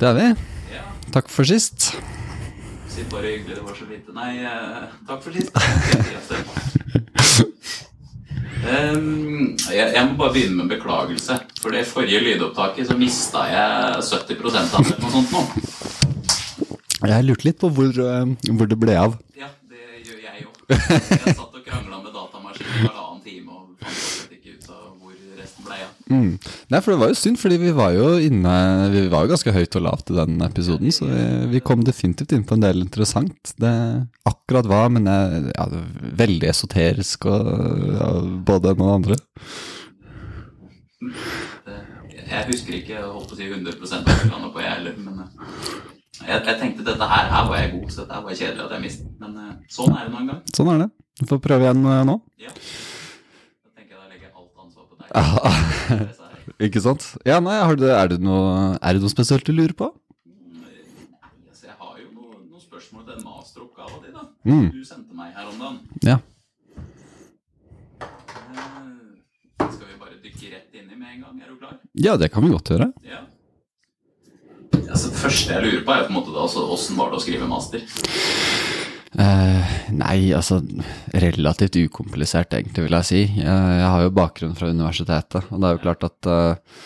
Det er vi. Ja, Takk for sist. si bare hyggelig, det var så lite. Nei, eh, takk for sist. um, jeg, jeg må bare begynne med en beklagelse. For det forrige lydopptaket så mista jeg 70% av det. Noe sånt nå. Jeg lurte litt på hvor, eh, hvor det ble av. Ja, det gjør jeg òg. Jeg satt og krangla med datamaskinen i halvannen time og fant fortsatt ikke ut av hvor resten ble av. Mm. Nei, for det var jo synd, fordi vi var jo inne Vi var jo ganske høyt og lavt i den episoden, så vi, vi kom definitivt inn på en del interessant. Det akkurat var, men jeg, ja, veldig esoterisk og ja, både en og andre. Jeg husker ikke holdt på å si 100% av landet på jeg heller, men eh, jeg, jeg tenkte dette her, her var jeg god, så dette her var kjedelig at jeg mistet. Men eh, sånn er det nå en gang. Sånn er det. Vi får prøve igjen eh, nå. Ja. Da tenker jeg da legger jeg alt ansvar på deg. Disse her. Ikke sant? Ja, nei, har du, er, det noe, er det noe spesielt du lurer på? Altså, jeg har jo noen, noen spørsmål til den masteroppgava di, da. Mm. Du sendte meg her om dagen. Ja. Eh, skal vi bare dykke rett inn i med en gang? Er du klar? ja, det kan vi godt gjøre. Ja. Altså, det første jeg lurer på, er på en måte da, altså, åssen var det å skrive master? Eh, nei, altså relativt ukomplisert, egentlig, vil jeg si. Jeg, jeg har jo bakgrunn fra universitetet, og det er jo klart at uh,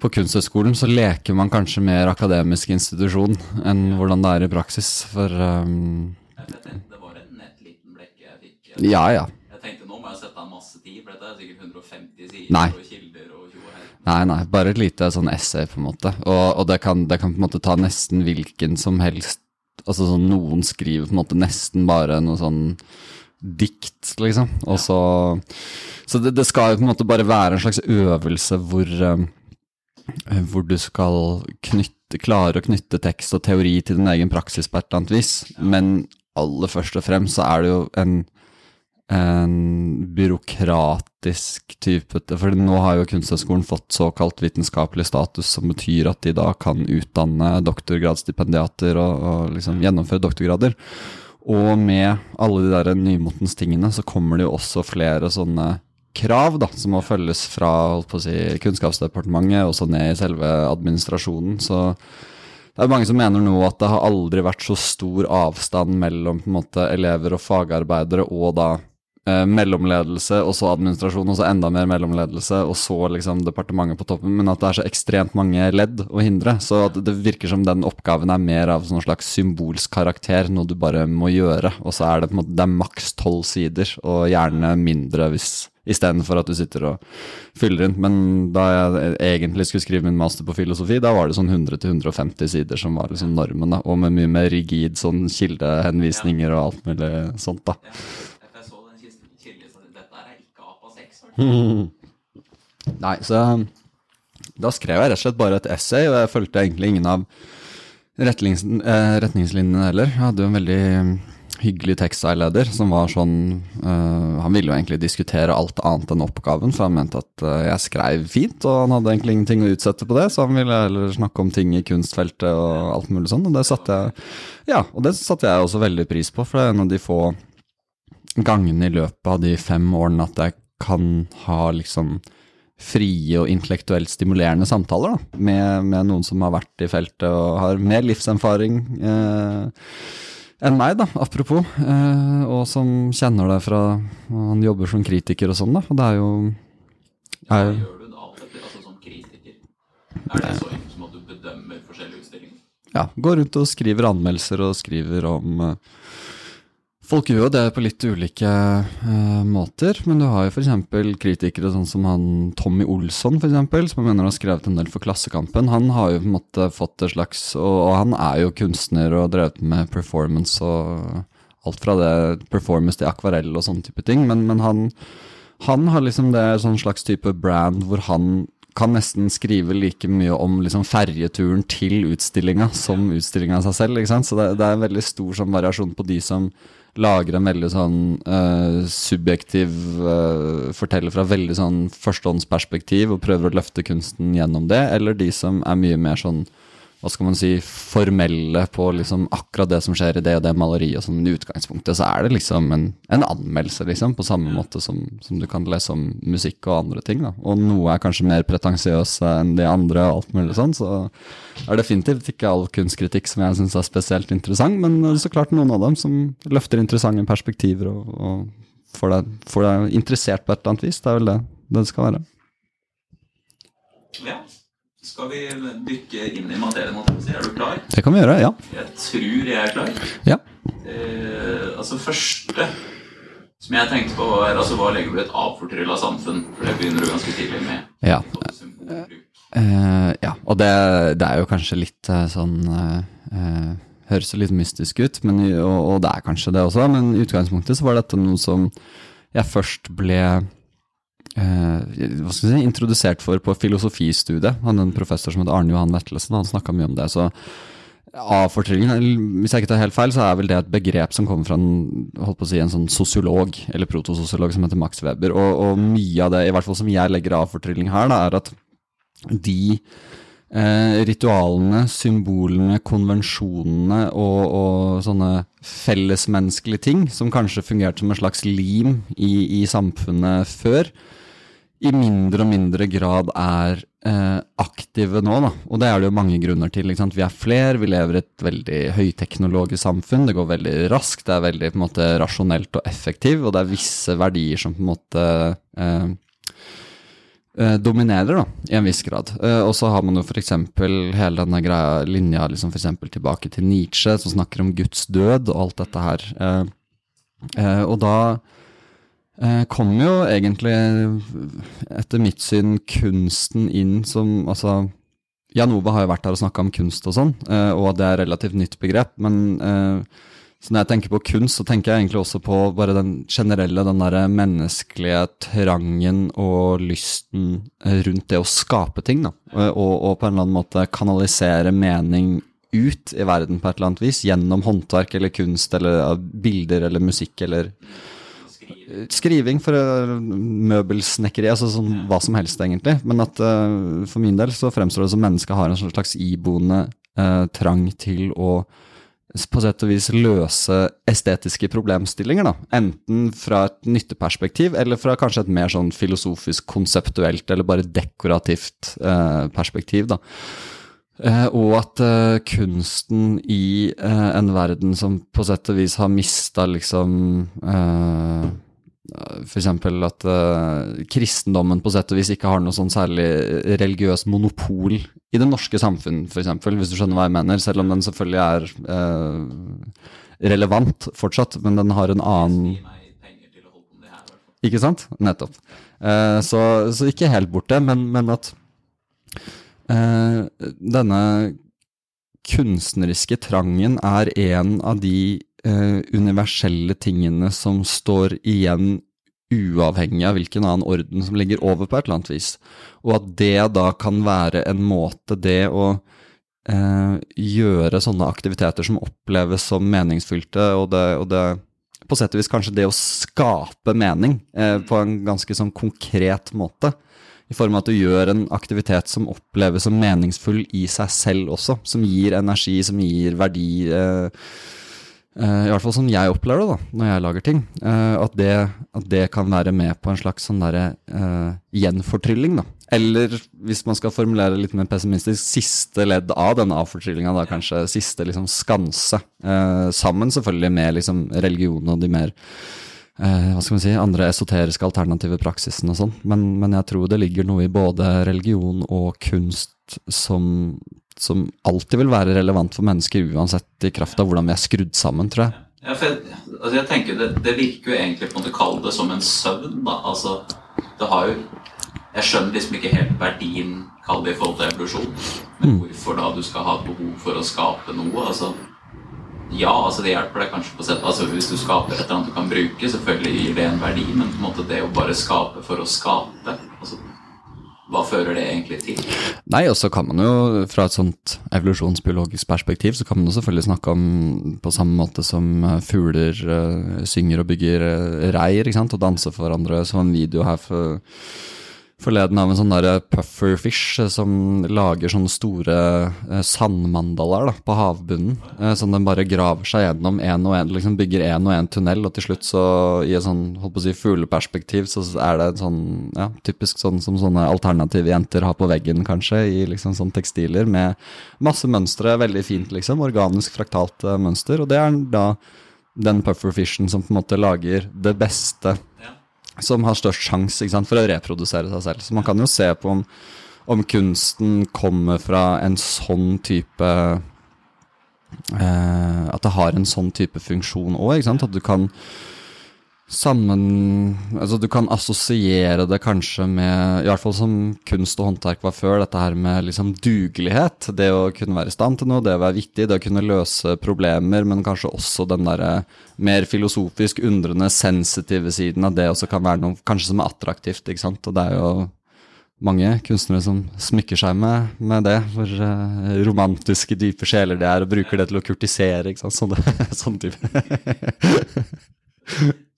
på Kunsthøgskolen så leker man kanskje mer akademisk institusjon enn hvordan det er i praksis, for um, det var en nett liten blekk jeg fikk. Ja, ja. Jeg tenkte nå må jeg sette av masse tid, for dette er sikkert 150 sider Nei. og kilder og tjo og. Nei, nei, bare et lite sånn essay, på en måte. Og, og det, kan, det kan på en måte ta nesten hvilken som helst Altså sånn noen skriver på en måte nesten bare noe sånn dikt, liksom. Og så Så det, det skal jo på en måte bare være en slags øvelse hvor um, hvor du skal knytte, klare å knytte tekst og teori til din egen praksis på et eller annet vis. Men aller først og fremst så er det jo en en byråkratisk type For nå har jo Kunsthøgskolen fått såkalt vitenskapelig status, som betyr at de da kan utdanne doktorgradsstipendiater og, og liksom gjennomføre doktorgrader. Og med alle de der nymotens tingene, så kommer det jo også flere sånne krav da, som må følges fra si, Kunnskapsdepartementet og så ned i selve administrasjonen. Så det er mange som mener nå at det har aldri vært så stor avstand mellom på en måte, elever og fagarbeidere og da eh, mellomledelse, og så administrasjon, og så enda mer mellomledelse, og så liksom departementet på toppen, men at det er så ekstremt mange ledd å hindre. Så det virker som den oppgaven er mer av sånn slags symbolsk karakter, noe du bare må gjøre. Og så er det på en måte, det er maks tolv sider, og gjerne mindre hvis Istedenfor at du sitter og fyller inn. Men da jeg egentlig skulle skrive min master på filosofi, da var det sånn 100-150 sider som var liksom normen, da. Og med mye mer rigid sånn kildehenvisninger og alt mulig sånt, da. Ja, jeg, jeg så den kisten kildlista di. Dette er ikke APA 6. i hvert fall. Nei, så da skrev jeg rett og slett bare et essay, og jeg fulgte egentlig ingen av eh, retningslinjene heller. Jeg hadde jo en veldig hyggelig tekstveileder som var sånn eh, Han ville jo egentlig diskutere alt annet enn oppgaven, for han mente at eh, jeg skrev fint, og han hadde egentlig ingenting å utsette på det, så han ville heller snakke om ting i kunstfeltet og alt mulig sånn, og det satte jeg Ja, og det satte jeg også veldig pris på, for det er en av de få gangene i løpet av de fem årene at jeg kan ha liksom frie og intellektuelt stimulerende samtaler da, med, med noen som har vært i feltet og har mer livserfaring eh, enn meg, da, apropos, eh, og som kjenner det fra Han jobber som kritiker og sånn, da, og det er jo Hva gjør du da Petter, altså som kritiker? Er det så enkelt som at du bedømmer forskjellige utstillinger? ja, går rundt og skriver anmeldelser og skriver om eh, Folk gjør jo det på litt ulike uh, måter, men du har jo f.eks. kritikere sånn som han Tommy Olsson, for eksempel, som jeg mener har skrevet en del for Klassekampen. Han har jo på en måte fått et slags Og, og han er jo kunstner og drevet med performance og alt fra det performance til akvarell og sånne type ting, men, men han, han har liksom det sånn slags type brand hvor han kan nesten skrive like mye om liksom ferjeturen til utstillinga som utstillinga seg selv. ikke sant? Så det, det er en veldig stor sånn variasjon på de som lager en veldig sånn uh, subjektiv uh, Forteller fra veldig sånn førstehåndsperspektiv og prøver å løfte kunsten gjennom det, eller de som er mye mer sånn hva skal man si, formelle på liksom akkurat det som skjer i det og det maleriet. og sånn I utgangspunktet så er det liksom en, en anmeldelse, liksom, på samme måte som, som, du kan lese om musikk og andre ting. da. Og noe er kanskje mer pretensiøse enn de andre, og alt mulig sånn, så er det definitivt ikke all kunstkritikk som jeg syns er spesielt interessant, men så klart noen av dem som løfter interessante perspektiver og, og får, deg, får deg interessert på et eller annet vis. Det er vel det det skal være. Ja. Skal vi dykke inn i materien? Er du klar? Det kan vi gjøre, ja. Jeg tror jeg er klar. Ja. Eh, altså første som jeg tenkte på, var altså, hva legger du et avfortrylla samfunn? For det begynner du ganske tidlig med. Ja. Uh, ja, og det, det, er jo kanskje litt uh, sånn uh, Høres litt mystisk ut, men, og, og, det er kanskje det også, men i utgangspunktet så var dette noe som jeg først ble eh, hva skal si, introdusert for på filosofistudiet. Han en professor som heter Arne Johan Vettelsen, han snakka mye om det. så Avfortryllingen, hvis jeg ikke tar helt feil, så er vel det et begrep som kommer fra en, holdt på å si, en sånn sosiolog, eller protososiolog som heter Max Weber. Og, og, mye av det, i hvert fall som jeg legger avfortrylling her, da, er at de eh, ritualene, symbolene, konvensjonene og, og, sånne fellesmenneskelige ting som kanskje fungerte som en slags lim i, i samfunnet før, i mindre og mindre grad er eh, aktive nå. Da. Og det er det jo mange grunner til. Vi er flere, vi lever i et veldig høyteknologisk samfunn. Det går veldig raskt, det er veldig på en måte, rasjonelt og effektivt, og det er visse verdier som på en måte eh, eh, dominerer, da, i en viss grad. Eh, og så har man jo f.eks. hele denne greia, linja liksom for tilbake til Nietzsche, som snakker om Guds død og alt dette her. Eh, og da kom jo egentlig, etter mitt syn, kunsten inn som Altså, Jan Ove har jo vært her og snakka om kunst og sånn, eh, og det er relativt nytt begrep, men eh, så når jeg tenker på kunst, så tenker jeg egentlig også på bare den generelle, den derre menneskelige trangen og lysten eh, rundt det å skape ting, da. Og, og, på en eller annen måte kanalisere mening ut i verden på et eller annet vis, gjennom håndverk eller kunst eller bilder eller musikk eller Skriving for uh, møbelsnekkeri, altså sånn, hva som helst, egentlig. Men at uh, for min del så fremstår det som mennesket har en slags iboende uh, trang til å på sett og vis løse estetiske problemstillinger, da. Enten fra et nytteperspektiv, eller fra kanskje et mer sånn filosofisk, konseptuelt, eller bare dekorativt perspektiv, da. Eh, og at eh, kunsten i eh, en verden som på sett og vis har mista liksom eh, F.eks. at eh, kristendommen på sett og vis ikke har noe sånn særlig religiøs monopol i det norske samfunn, f.eks., hvis du skjønner hva jeg mener. Selv om den selvfølgelig er eh, relevant fortsatt, men den har en annen Ikke sant? Nettopp. Eh, så, så, ikke helt borte, men, men at Eh, denne kunstneriske trangen er en av de eh, universelle tingene som står igjen uavhengig av hvilken annen orden som ligger over på et eller annet vis. Og at det da kan være en måte det å eh, gjøre sånne aktiviteter som oppleves som meningsfylte, og det, og det på sett og vis kanskje det å skape mening eh, på en ganske sånn konkret måte i form av at du gjør en aktivitet som oppleves som meningsfull i seg selv også. Som gir energi, som gir verdi. Eh, eh, I hvert fall sånn jeg opplever det da, når jeg lager ting. Eh, at, det, at, det, kan være med på en slags sånn derre uh, gjenfortrylling. da. Eller hvis man skal formulere litt mer pessimistisk, siste ledd av denne avfortryllinga. Da kanskje siste liksom skanse. Uh, sammen selvfølgelig med liksom religion og de mer eh, hva skal man si, andre esoteriske alternative praksisen og sånn. Men, men, jeg tror det ligger noe i både religion og kunst som, som alltid vil være relevant for mennesker, uansett i kraft av hvordan vi er skrudd sammen, tror jeg. Ja, for jeg, altså jeg tenker det, det, virker jo egentlig på en måte Kall det som en søvn, da. Altså, det har jo Jeg skjønner liksom ikke helt verdien, kall det i forhold til evolusjon. Men mm. hvorfor da du skal ha behov for å skape noe. altså ja, altså det hjelper deg kanskje på sett altså Hvis du skaper et eller annet du kan bruke, selvfølgelig gir det en verdi, men på en måte det å bare skape for å skape altså, Hva fører det egentlig til? Nei, og så kan man jo fra et sånt evolusjonsbiologisk perspektiv så kan man jo selvfølgelig snakke om på samme måte som eh, fugler uh, synger og bygger uh, reir ikke sant? og danser for hverandre. Så en video her for forleden av en sånn der pufferfish eh, som lager sånne store sandmandaler sandmandalaer da, på havbunnen. Eh, som den bare graver seg gjennom én og én, liksom bygger én og én tunnel, og til slutt så, i et sånn holdt på å si fugleperspektiv, så er det sånn, ja, typisk sånn som sånne alternative jenter har på veggen, kanskje, i liksom sånn tekstiler, med masse mønstre, veldig fint, liksom, organisk fraktalt eh, mønster, og det er da den pufferfishen som på en måte lager det beste Ja. Som har størst sjanse for å reprodusere seg selv. Så man kan jo se på om, om kunsten kommer fra en sånn type eh, At det har en sånn type funksjon òg. At du kan sammen Altså du kan assosiere det kanskje med I hvert fall som kunst og håndverk var før, dette her med liksom dugelighet. Det å kunne være i stand til noe, det å være vittig, det å kunne løse problemer, men kanskje også den derre mer filosofisk undrende, sensitive siden av det også kan være noe kanskje som er attraktivt, ikke sant. Og det er jo mange kunstnere som smykker seg med, med det, hvor uh, romantiske, dype sjeler de er, og bruker det til å kurtisere, ikke sant. Sånne, sånn type.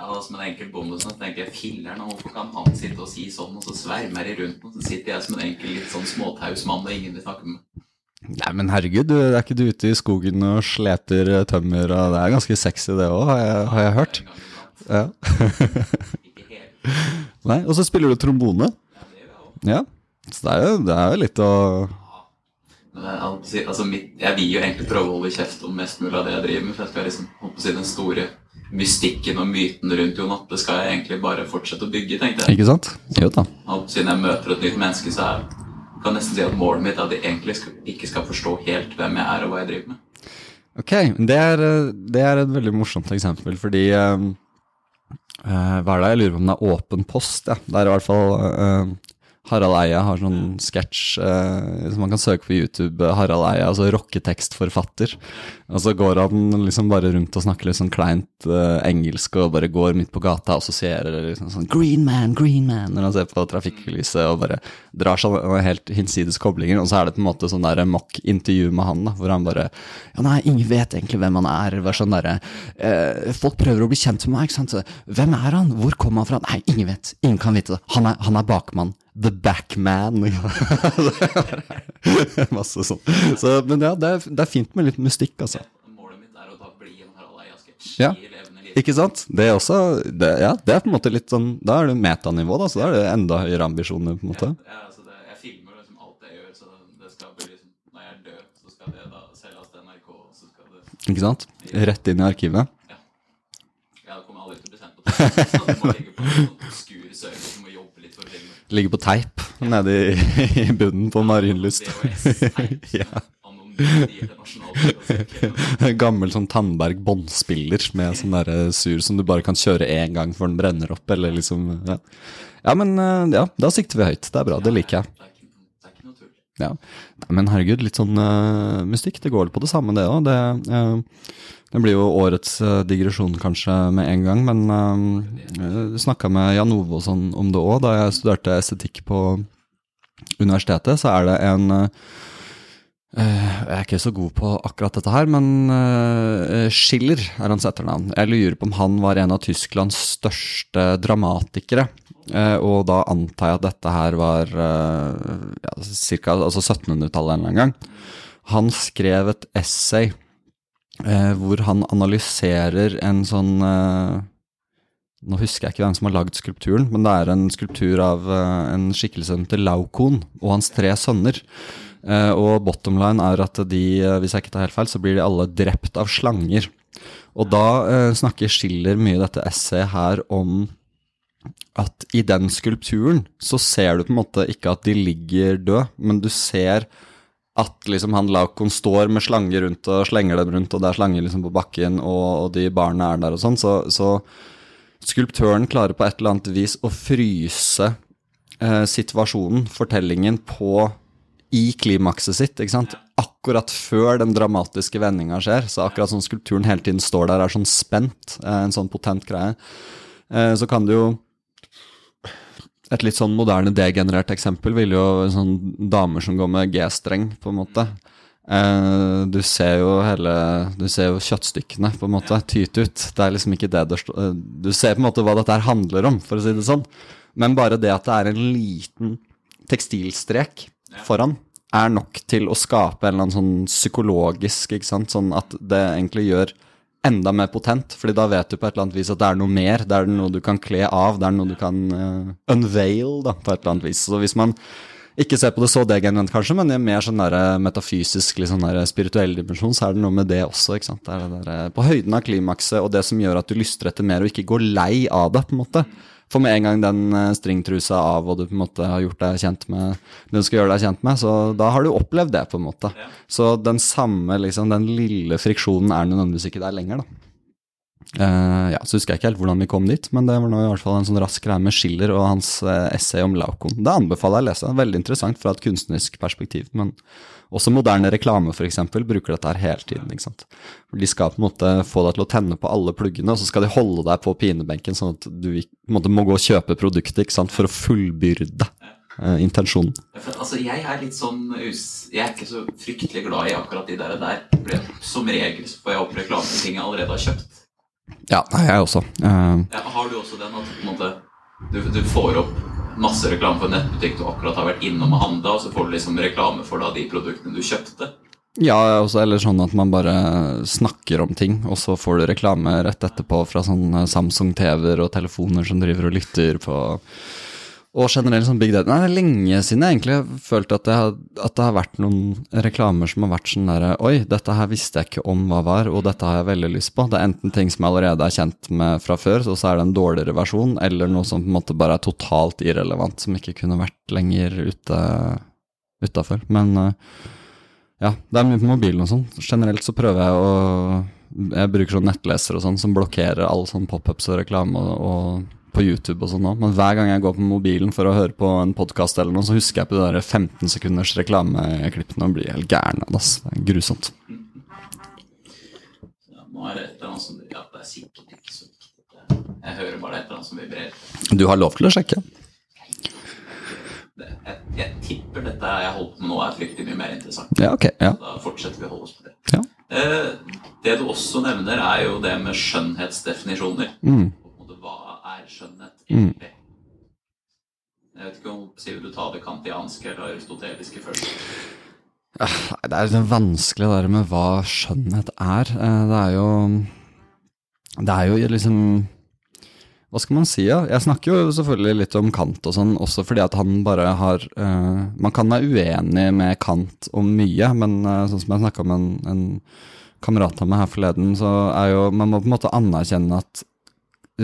Ja, og Som en enkel bonde så tenker jeg filler'n, hvorfor kan han sitte og si sånn, og så svermer de rundt og så sitter jeg som en enkel litt sånn småtaus mann og ingen vil snakke med meg. Nei, men herregud, du, er ikke du ute i skogen og sleper eh, tømmer, og det er ganske sexy det òg, har, har jeg hørt. Ja. Nei, Og så spiller du trombone. Ja. Så det er jo, det er jo litt å altså, mitt, jeg vil jo egentlig prøve å holde kjeft om mest mulig av det jeg driver med, for jeg skal liksom, holdt på å si, den store mystikken og myten rundt Jon Atle skal jeg egentlig bare fortsette å bygge, tenkte jeg. Ikke sant? Jo da. Og på å si, Når jeg møter et nytt menneske, så er, kan jeg nesten si at målet mitt er at de egentlig skal, ikke skal forstå helt hvem jeg er og hva jeg driver med. Ok, det er, det er et veldig morsomt eksempel, fordi eh, Hva er det jeg lurer på om det er åpen post? Ja. Det er i hvert fall eh, Harald Eia har sånn sketsj eh, som man kan søke på YouTube. eh, Harald Eia, altså rocketekstforfatter. Og så går han liksom bare rundt og snakker litt sånn kleint eh, engelsk og bare går midt på gata og assosierer liksom sånn 'green man, green man' når han ser på trafikklyset og bare drar sånn helt hinsides koblinger. Og så er det på en måte sånn der mock-intervju med han, da, hvor han bare Ja, nei, ingen vet egentlig hvem han er. Bare sånn derre eh, Folk prøver å bli kjent med meg, ikke sant. Hvem er han? Hvor kom han fra? Nei, ingen vet. Ingen kan vite det. Han er, han er bakmann. The backman. Masse sånn. Så, men ja, det er, det er fint med litt mystikk, altså. Målet mitt er å da bli en Harald Eia-sketsj Ja. i levende liv. Ikke sant? Det er også det, Ja, det er på en måte litt sånn Da er det metanivå, da. Så da er det enda høyere ambisjoner, på en måte. Ja, altså det, jeg filmer liksom alt jeg gjør, så det skal bli liksom Når jeg død, så skal det da selges til NRK, så skal det Ikke sant? Rett inn i arkivet. Ja, det kommer aldri til å bli sendt på TV, så det må ligge på en sånn obskur server som må jobbe litt for å filme. Ligger på teip nede i, i bunnen på Marienlyst. Ja. Gammel sånn Tandberg båndspiller med sånn derre sur som du bare kan kjøre én gang før den brenner opp, eller liksom Ja, ja men eh, ja, da sikter vi høyt. Det er bra. Det liker jeg. Ja. Nei, men herregud, litt sånn uh, mystikk. Det går vel på det samme, det òg. Det, eh, det blir jo årets eh, digresjon kanskje med en gang, men uh, jeg snakka med Jan Ove og sånn om det òg. Da jeg studerte estetikk på universitetet, så er det en eh, eh, jeg er ikke så god på akkurat dette her, men eh, Schiller er hans etternavn. Jeg lurer på om han var en av Tysklands største dramatikere. Eh, og da antar jeg at dette her var eh, ja, altså 1700-tallet en eller annen gang. Han skrev et essay eh, hvor han analyserer en sånn eh, Nå husker jeg ikke hvem som har lagd skulpturen, men det er en skulptur av eh, en skikkelse heter Laukon og hans tre sønner. Eh, og bottom line er at de, eh, hvis jeg ikke tar helt feil, så blir de alle drept av slanger. Og da eh, snakker Schiller mye dette essayet her om at i den skulpturen så ser du på en måte ikke at de ligger døde, men du ser at liksom han Laukon står med slanger rundt og slenger dem rundt, og det er slanger liksom på bakken, og, og de barna er der og sånn, så, så skulptøren klarer på et eller annet vis å fryse eh, situasjonen, fortellingen, på i klimakset sitt, ikke sant? Akkurat før den dramatiske vendinga skjer, så akkurat som skulpturen hele tiden står der, er sånn spent, eh, en sånn potent greie, eh, så kan du jo et litt sånn moderne degenerert eksempel vil jo en sånn damer som går med G-streng, på en måte. Eh, du ser jo hele Du ser jo kjøttstykkene på en måte tyte ut. Det er liksom ikke det det står Du ser på en måte hva dette her handler om, for å si det sånn. Men bare det at det er en liten tekstilstrek foran, er nok til å skape en eller annen sånn psykologisk, ikke sant, sånn at det egentlig gjør enda mer potent, fordi da vet du på et eller annet vis at det er noe mer, det er noe du kan kle av, det er noe du kan uh, unveil, da, på et eller annet vis. Så hvis man ikke ser på det så degenerent, kanskje, men i en mer sånn der metafysisk, litt sånn der spirituell dimensjon, så er det noe med det også. ikke sant? Det er det der, på høyden av klimakset, og det som gjør at du lyster etter mer, og ikke går lei av det, på en måte. For med en gang den eh, stringtrusa av, og du på en måte har gjort deg kjent med det du skal gjøre deg kjent med, så da har du opplevd det, på en måte. Ja. Så den samme, liksom, den lille friksjonen er nødvendigvis ikke der lenger, da. Uh, ja, så husker jeg ikke helt hvordan vi kom dit, men det var nå i hvert fall en sånn rask greie med Schiller og hans uh, essay om Laukon. Det anbefaler jeg å lese. Veldig interessant fra et kunstnerisk perspektiv. Men også moderne reklame, for eksempel, bruker dette her hele tiden. ikke sant? De skal på en måte få deg til å tenne på alle pluggene, og så skal de holde deg på pinebenken, sånn at du på en måte må gå og kjøpe produktet ikke sant? for å fullbyrde eh, intensjonen. For, altså, jeg er litt sånn. Jeg er ikke så fryktelig glad i akkurat de der. der. Som regel så får jeg opp reklame for ting jeg allerede har kjøpt. Ja, jeg også. Uh, Ja, har du også den at måte, du, du får opp masse reklame for en nettbutikk du akkurat har vært innom og handla, og så får du liksom reklame for da de produktene du kjøpte? Ja, også, eller sånn at man bare snakker om ting, og så får du reklame rett etterpå fra sånne Samsung TV-er og telefoner som driver og lytter på Og generelt sånn big data. Nei, det er lenge siden jeg egentlig har følt at har, at det har vært noen reklamer som har vært sånn derre Oi, dette her visste jeg ikke om hva var, og dette har jeg veldig lyst på. Det er enten ting som jeg allerede er kjent med fra før, og så er det en dårligere versjon, eller noe som på en måte bare er totalt irrelevant, som ikke kunne vært lenger ute utafor. Men eh, ja, det er mye på mobilen og sånn. Generelt så prøver jeg å Jeg bruker sånn nettleser og sånn som blokkerer all sånn pop-ups og reklame og, og på YouTube og sånn òg. Men hver gang jeg går på mobilen for å høre på en podkast eller noe, så husker jeg på de der 15 sekunders reklameklippene og blir helt gæren av det. er grusomt. Ja, nå er det et eller annet som Ja, det er sikkert ikke så viktig. Jeg hører bare det et eller annet som vibrerer. Du har lov til å sjekke. Jeg, jeg tipper dette jeg holder på med nå, er fryktelig mye mer interessant. Ja, ok. Ja. Da fortsetter vi å holde oss på det. ja. Eh, det du også nevner, er jo det med skjønnhetsdefinisjoner. Mm. Skjønnhet egentlig? Jeg vet ikke om Sier du tar det kantianske eller aristoteliske først? Det er litt vanskelig det der med hva skjønnhet er. Eh, Det er jo Det er jo liksom Hva skal man si, ja? Jeg snakker jo selvfølgelig litt om Kant og sånn, også fordi at han bare har uh, Man kan være uenig med Kant om mye, men uh, sånn som jeg snakka med en, en kamerat av meg her forleden, så er jo Man må på en måte anerkjenne at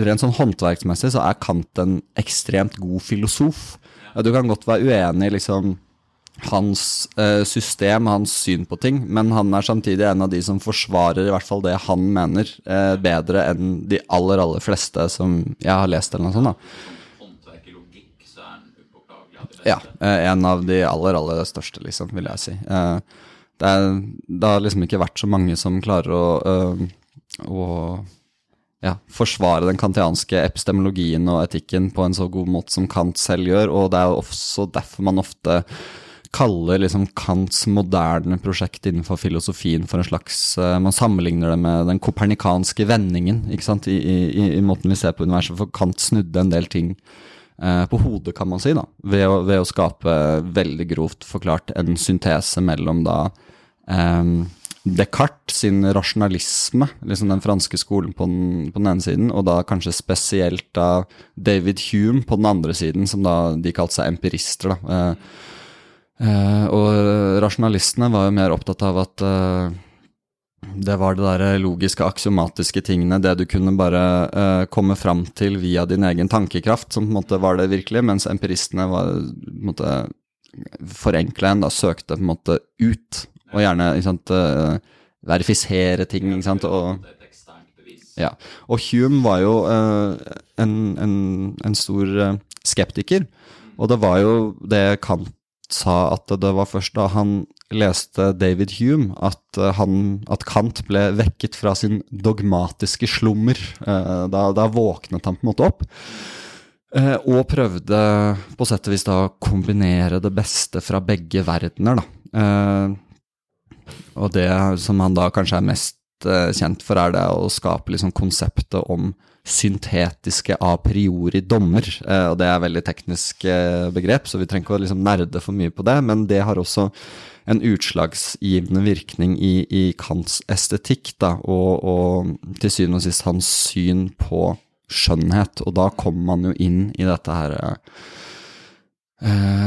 rent sånn håndverksmessig så er Kant en ekstremt god filosof. Du kan godt være uenig i liksom hans eh, system, hans syn på ting, men han er samtidig en av de som forsvarer i hvert fall det han mener, eh, bedre enn de aller, aller fleste som jeg har lest eller noe sånt. da. Håndverk i logikk, så er han upåklagelig av de beste. Ja, eh, en av de aller, aller største, liksom, vil jeg si. Eh, det, er, det har liksom ikke vært så mange som klarer å, eh, å ja, forsvare den kantianske epistemologien og etikken på en så god måte som Kant selv gjør, og det er jo også derfor man ofte kaller liksom Kants moderne prosjekt innenfor filosofien for en slags eh, Man sammenligner det med den kopernikanske vendingen ikke sant, i, i, i måten vi ser på universet, for Kant snudde en del ting eh, på hodet, kan man si, da, ved å, ved å skape veldig grovt forklart en syntese mellom da eh, Descartes sin rasjonalisme, liksom den franske skolen på den, på den ene siden, og da kanskje spesielt da David Hume på den andre siden, som da de kalte seg empirister. da. Eh, eh, og rasjonalistene var jo mer opptatt av at eh, det var det der logiske, aksiomatiske tingene, det du kunne bare eh, komme fram til via din egen tankekraft, som på en måte var det virkelige, mens empiristene var på en måte forenkla en, da søkte på en måte ut, og gjerne sant, eh, verifisere ting, ikke sant, og ja. Og Hume var jo eh, en, en, en stor eh, skeptiker, og det var jo det Kant sa, at det var først da han leste David Hume, at, han, at Kant ble vekket fra sin dogmatiske slummer. Da, da våknet han på en måte opp. Og prøvde på sett og vis da å kombinere det beste fra begge verdener, da. Og det som han da kanskje er mest eh, kjent for, er det å skape liksom konseptet om syntetiske a priori dommer. Eh, og det er veldig teknisk eh, begrep, så vi trenger ikke å liksom nerde for mye på det, men det har også en utslagsgivende virkning i, i Kants estetikk, da, og, og til syvende og sist hans syn på skjønnhet. Og da kommer man jo inn i dette her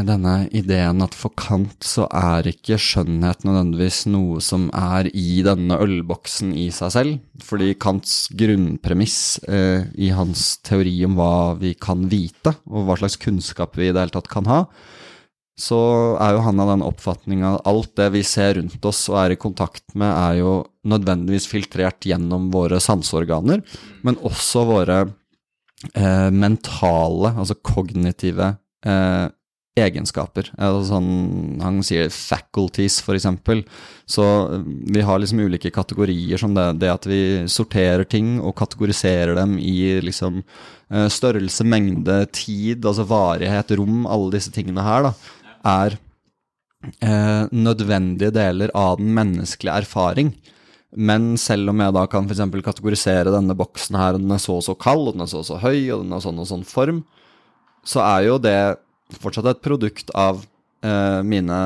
denne ideen at for Kant så er ikke skjønnhet nødvendigvis noe som er i denne ølboksen i seg selv. Fordi Kants grunnpremiss eh, i hans teori om hva vi kan vite, og hva slags kunnskap vi i det hele tatt kan ha, så er jo han av den oppfatninga at alt det vi ser rundt oss og er i kontakt med, er jo nødvendigvis filtrert gjennom våre sanseorganer, men også våre eh, mentale, altså kognitive egenskaper. Altså sånn, han sier 'faculties', eksempel. Så eh, vi har liksom ulike kategorier som det, det at vi sorterer ting og kategoriserer dem i liksom eh, størrelse, mengde, tid, altså varighet, rom, alle disse tingene her, da, er eh, nødvendige deler av den menneskelige erfaring. Men selv om jeg da kan f.eks. kategorisere denne boksen her, og den er så og så kald, og den er så og så høy, og den har sånn og sånn form, så er jo det fortsatt et produkt av eh, mine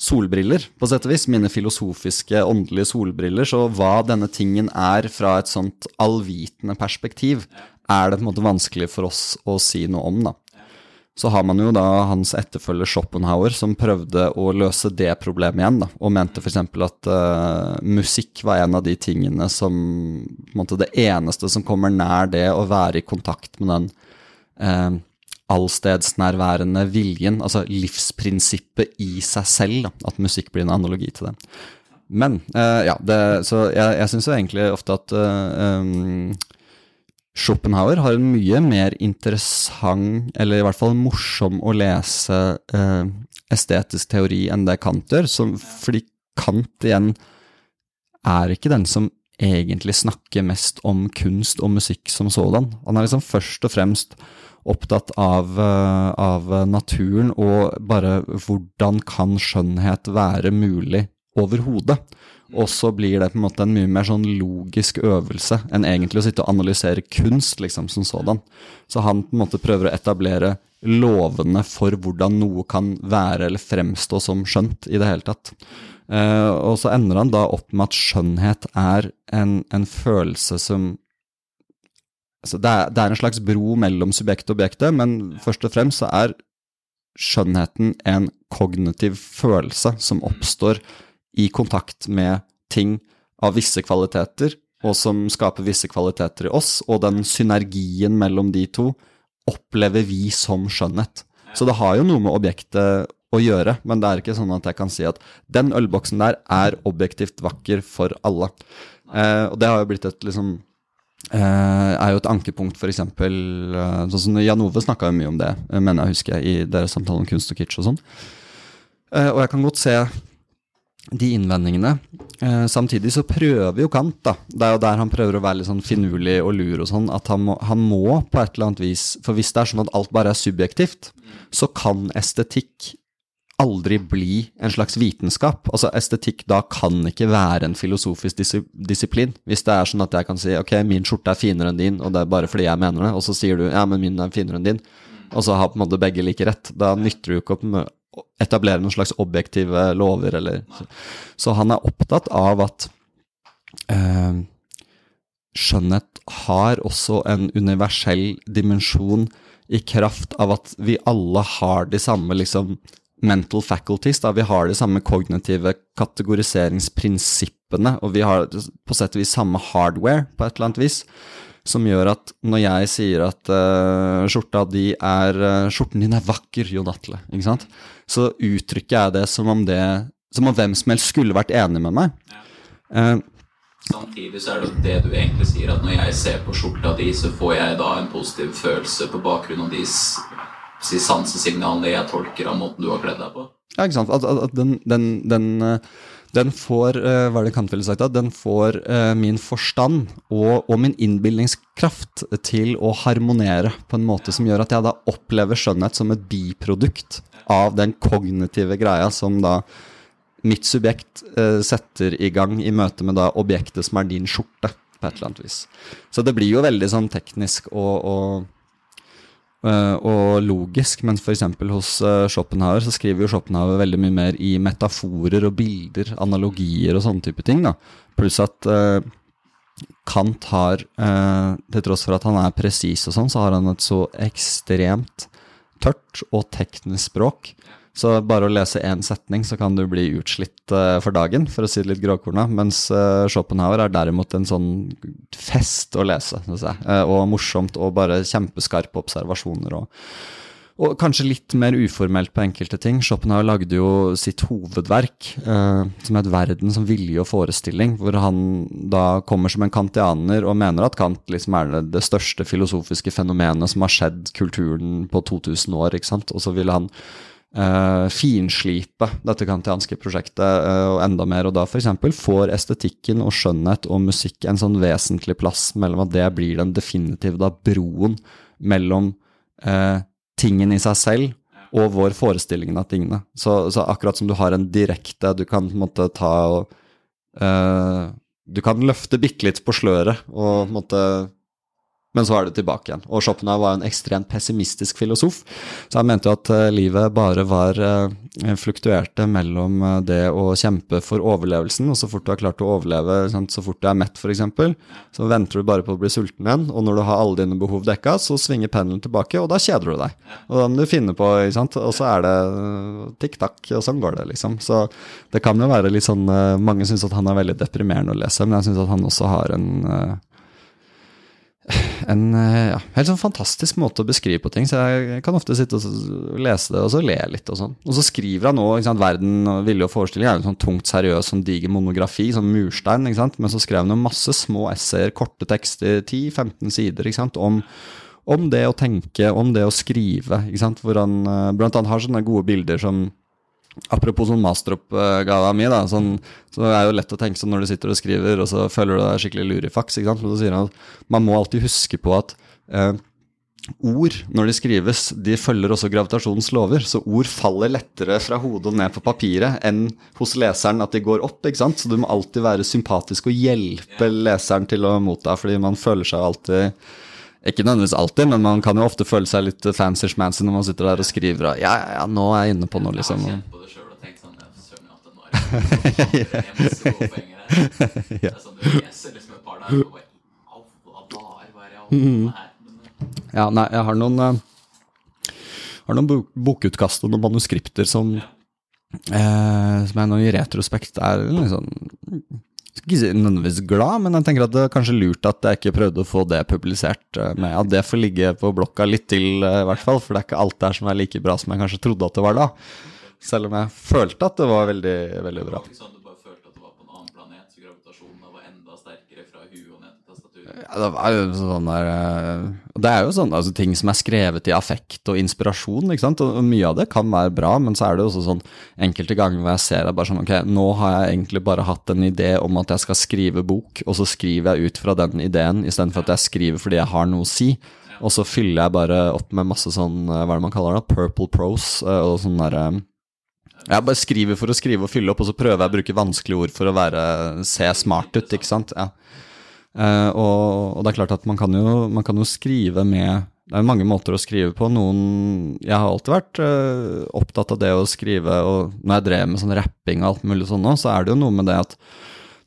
solbriller, på sett og vis. Mine filosofiske, åndelige solbriller. Så hva denne tingen er fra et sånt allvitende perspektiv, er det på en måte vanskelig for oss å si noe om, da. Så har man jo da hans etterfølger Schopenhauer, som prøvde å løse det problemet igjen, da, og mente f.eks. at uh, musikk var en av de tingene som på en måte Det eneste som kommer nær det å være i kontakt med den uh, allstedsnærværende viljen, altså livsprinsippet i seg selv, da, at musikk blir en analogi til det. Men uh, ja, det, så jeg, jeg syns jo egentlig ofte at uh, um, Schopenhauer har en mye mer interessant, eller i hvert fall morsom å lese uh, estetisk teori enn det Kant gjør, som, fordi Kant igjen er ikke den som egentlig snakker mest om kunst og musikk som sådan. Han er liksom først og fremst opptatt av, eh, av, naturen og bare hvordan kan skjønnhet være mulig overhodet. Og så blir det på en måte en mye mer sånn logisk øvelse enn egentlig å sitte og analysere kunst liksom som sådan. Så han på en måte prøver å etablere lovene for hvordan noe kan være eller fremstå som skjønt i det hele tatt. Uh, og så ender han da opp med at skjønnhet er en, en følelse som altså det, er, det, er, en slags bro mellom subjekt og objektet, men først og fremst så er skjønnheten en kognitiv følelse som oppstår i kontakt med ting av visse kvaliteter, og som skaper visse kvaliteter i oss, og den synergien mellom de to opplever vi som skjønnhet. Så det har jo noe med objektet å gjøre, men det er ikke sånn at jeg kan si at den ølboksen der er objektivt vakker for alle. Eh, og det har jo blitt et liksom Uh, er jo et ankepunkt, f.eks. Uh, sånn som Jan Ove snakka mye om det, uh, mener jeg husker, i deres samtale om kunst og kitsch og sånn. Og jeg kan godt se de innvendingene. Samtidig så prøver jo Kant, da. Det er jo der han prøver å være litt sånn finurlig og lur og sånn, at han må, han må, på et eller annet vis For hvis det er sånn at alt bare er subjektivt, så kan estetikk aldri bli en slags vitenskap. Altså Estetikk da kan ikke være en filosofisk dis disiplin. Hvis det er sånn at jeg kan si ok, min skjorte er finere enn din, og det er bare fordi jeg mener det, og så sier du ja, men min er finere enn din, og så har på en måte begge like rett. Da nytter jo ikke å etablere noen slags objektive lover, eller Så, så han er opptatt av at eh, skjønnhet har også en universell dimensjon i kraft av at vi alle har de samme liksom mental faculties. Da. Vi har de samme kognitive kategoriseringsprinsippene, og vi har på sett og vis samme hardware, på et eller annet vis. Som gjør at når jeg sier at uh, skjorta di er uh, Skjorten din er vakker, Jon Atle, ikke sant? Så uttrykker jeg det som om det Som om hvem som helst skulle vært enig med meg. Uh, Samtidig så er det det du egentlig sier, at når jeg ser på skjorta di, så får jeg da en positiv følelse på bakgrunn av de si, sansesignalene jeg tolker av måten du har kledd deg på. Ja, ikke sant. At, at, at den, den, den, eh, den, får uh, hva er det Kant sagt den får uh, min forstand og, og min innbilningskraft til å harmonere på en måte som gjør at jeg da opplever skjønnhet som et biprodukt av den kognitive greia som da mitt subjekt setter i gang i møte med da objektet som er din skjorte, på et eller annet vis. Så det blir jo veldig sånn teknisk og, og, eh, og logisk, mens f.eks. hos uh, Schopenhauer så skriver jo Schopenhauer veldig mye mer i metaforer og bilder, analogier og sånne type ting. da. Pluss at uh, Kant har, til tross for at han er presis og sånn, så har han et så ekstremt tørt og teknisk språk så bare å lese én setning, så kan du bli utslitt uh, for dagen, for å si det litt gråkorna. Mens uh, Schopenhauer er derimot en sånn fest å lese, syns jeg. Uh, og morsomt og bare kjempeskarpe observasjoner. Og, og, kanskje litt mer uformelt på enkelte ting. Schopenhauer lagde jo sitt hovedverk, som het 'Verden som vilje og forestilling', hvor han da kommer som en kantianer og mener at Kant liksom er det, det største filosofiske fenomenet som har skjedd kulturen på 2000 år, ikke sant. Og så ville han uh, finslipe dette kantianske prosjektet uh, og enda mer, og da f.eks. får estetikken og skjønnhet og musikk en sånn vesentlig plass mellom at det blir den definitive da, broen mellom uh, tingen i seg selv og vår forestilling av tingene. Så, så, akkurat som du har en direkte Du kan på en måte ta og Du kan løfte bitte litt på sløret og på en måte men så er det tilbake igjen. Og Schopenhauer var en ekstremt pessimistisk filosof, så han mente jo at uh, livet bare var uh, fluktuerte mellom uh, det å kjempe for overlevelsen, og så fort du har klart å overleve, så fort du er mett f.eks., så venter du bare på å bli sulten igjen, og når du har alle dine behov dekka, så svinger pendelen tilbake, og da kjeder du deg. Og da må du finne på, ikke sant, og så er det tikk-takk, og sånn går det, liksom. Så det kan jo være litt sånn Mange syns at han er veldig deprimerende å lese, men jeg syns at han også har en en eh, ja, helt sånn fantastisk måte å beskrive på ting. Så jeg kan ofte sitte og lese det og så le litt. Og sånn. Og så skriver han nå 'Verden og vilje og forestilling' er en sånn tungt seriøs, sånn diger monografi, sånn murstein. ikke sant? Men så skrev han jo masse små essayer, korte tekster, 10-15 sider, ikke sant, om, om, det å tenke, om det å skrive. ikke sant? Hvor han eh, blant annet har sånne gode bilder som Apropos sånn masteroppgava mi, da, sånn, så er det jo lett å tenke sånn når du sitter og skriver, og så føler du deg skikkelig lurifaks. ikke sant? Så sier han at man må alltid huske på at eh, ord, når de skrives, de følger også gravitasjonens lover. Så ord faller lettere fra hodet og ned på papiret enn hos leseren at de går opp. ikke sant? Så du må alltid være sympatisk og hjelpe leseren til å motta, fordi man føler seg alltid ikke nødvendigvis alltid, men man kan jo ofte føle seg litt fancy-schmancy når man sitter der og skriver og ja, ja, ja, nå er jeg inne på noe, liksom. Jeg har kjent på det sjøl og tenkt sånn Jeg søren at Ja, nei, jeg har noen uh, noen bokutkast og noen manuskripter som, eh, som jeg nå i retrospekt er liksom skal ikke si nødvendigvis glad, men jeg tenker at det er kanskje lurt at jeg ikke prøvde å få det publisert eh, med at det får ligge på blokka litt til, i hvert fall. For det er ikke alt der som er like bra som jeg kanskje trodde at det var da. Selv om jeg følte at det var veldig, veldig bra. Det var sånn du bare følte at du var på en annen planet, så gravitasjonen var enda sterkere fra huet og ned til tastaturet? Ja, det var jo sånn der eh, Det er jo sånn altså, ting som er skrevet i affekt og inspirasjon, ikke sant. Og mye av det kan være bra, men så er det jo også sånn enkelte ganger hvor jeg ser det bare sånn Ok, nå har jeg egentlig bare hatt en idé om at jeg skal skrive bok, og så skriver jeg ut fra den ideen istedenfor at jeg skriver fordi jeg har noe å si. Og så fyller jeg bare opp med masse sånn, hva er det man kaller det, purple prose og sånn derre jeg bare skriver for å skrive og fylle opp, og så prøver jeg å bruke vanskelige ord for å være, se smart ut, ikke sant. Ja. Uh, og, og, det er klart at man kan, jo, man kan jo skrive med Det er jo mange måter å skrive på. Noen Jeg har alltid vært uh, opptatt av det å skrive, og når jeg drev med sånn rapping og alt mulig sånn nå, så er det jo noe med det at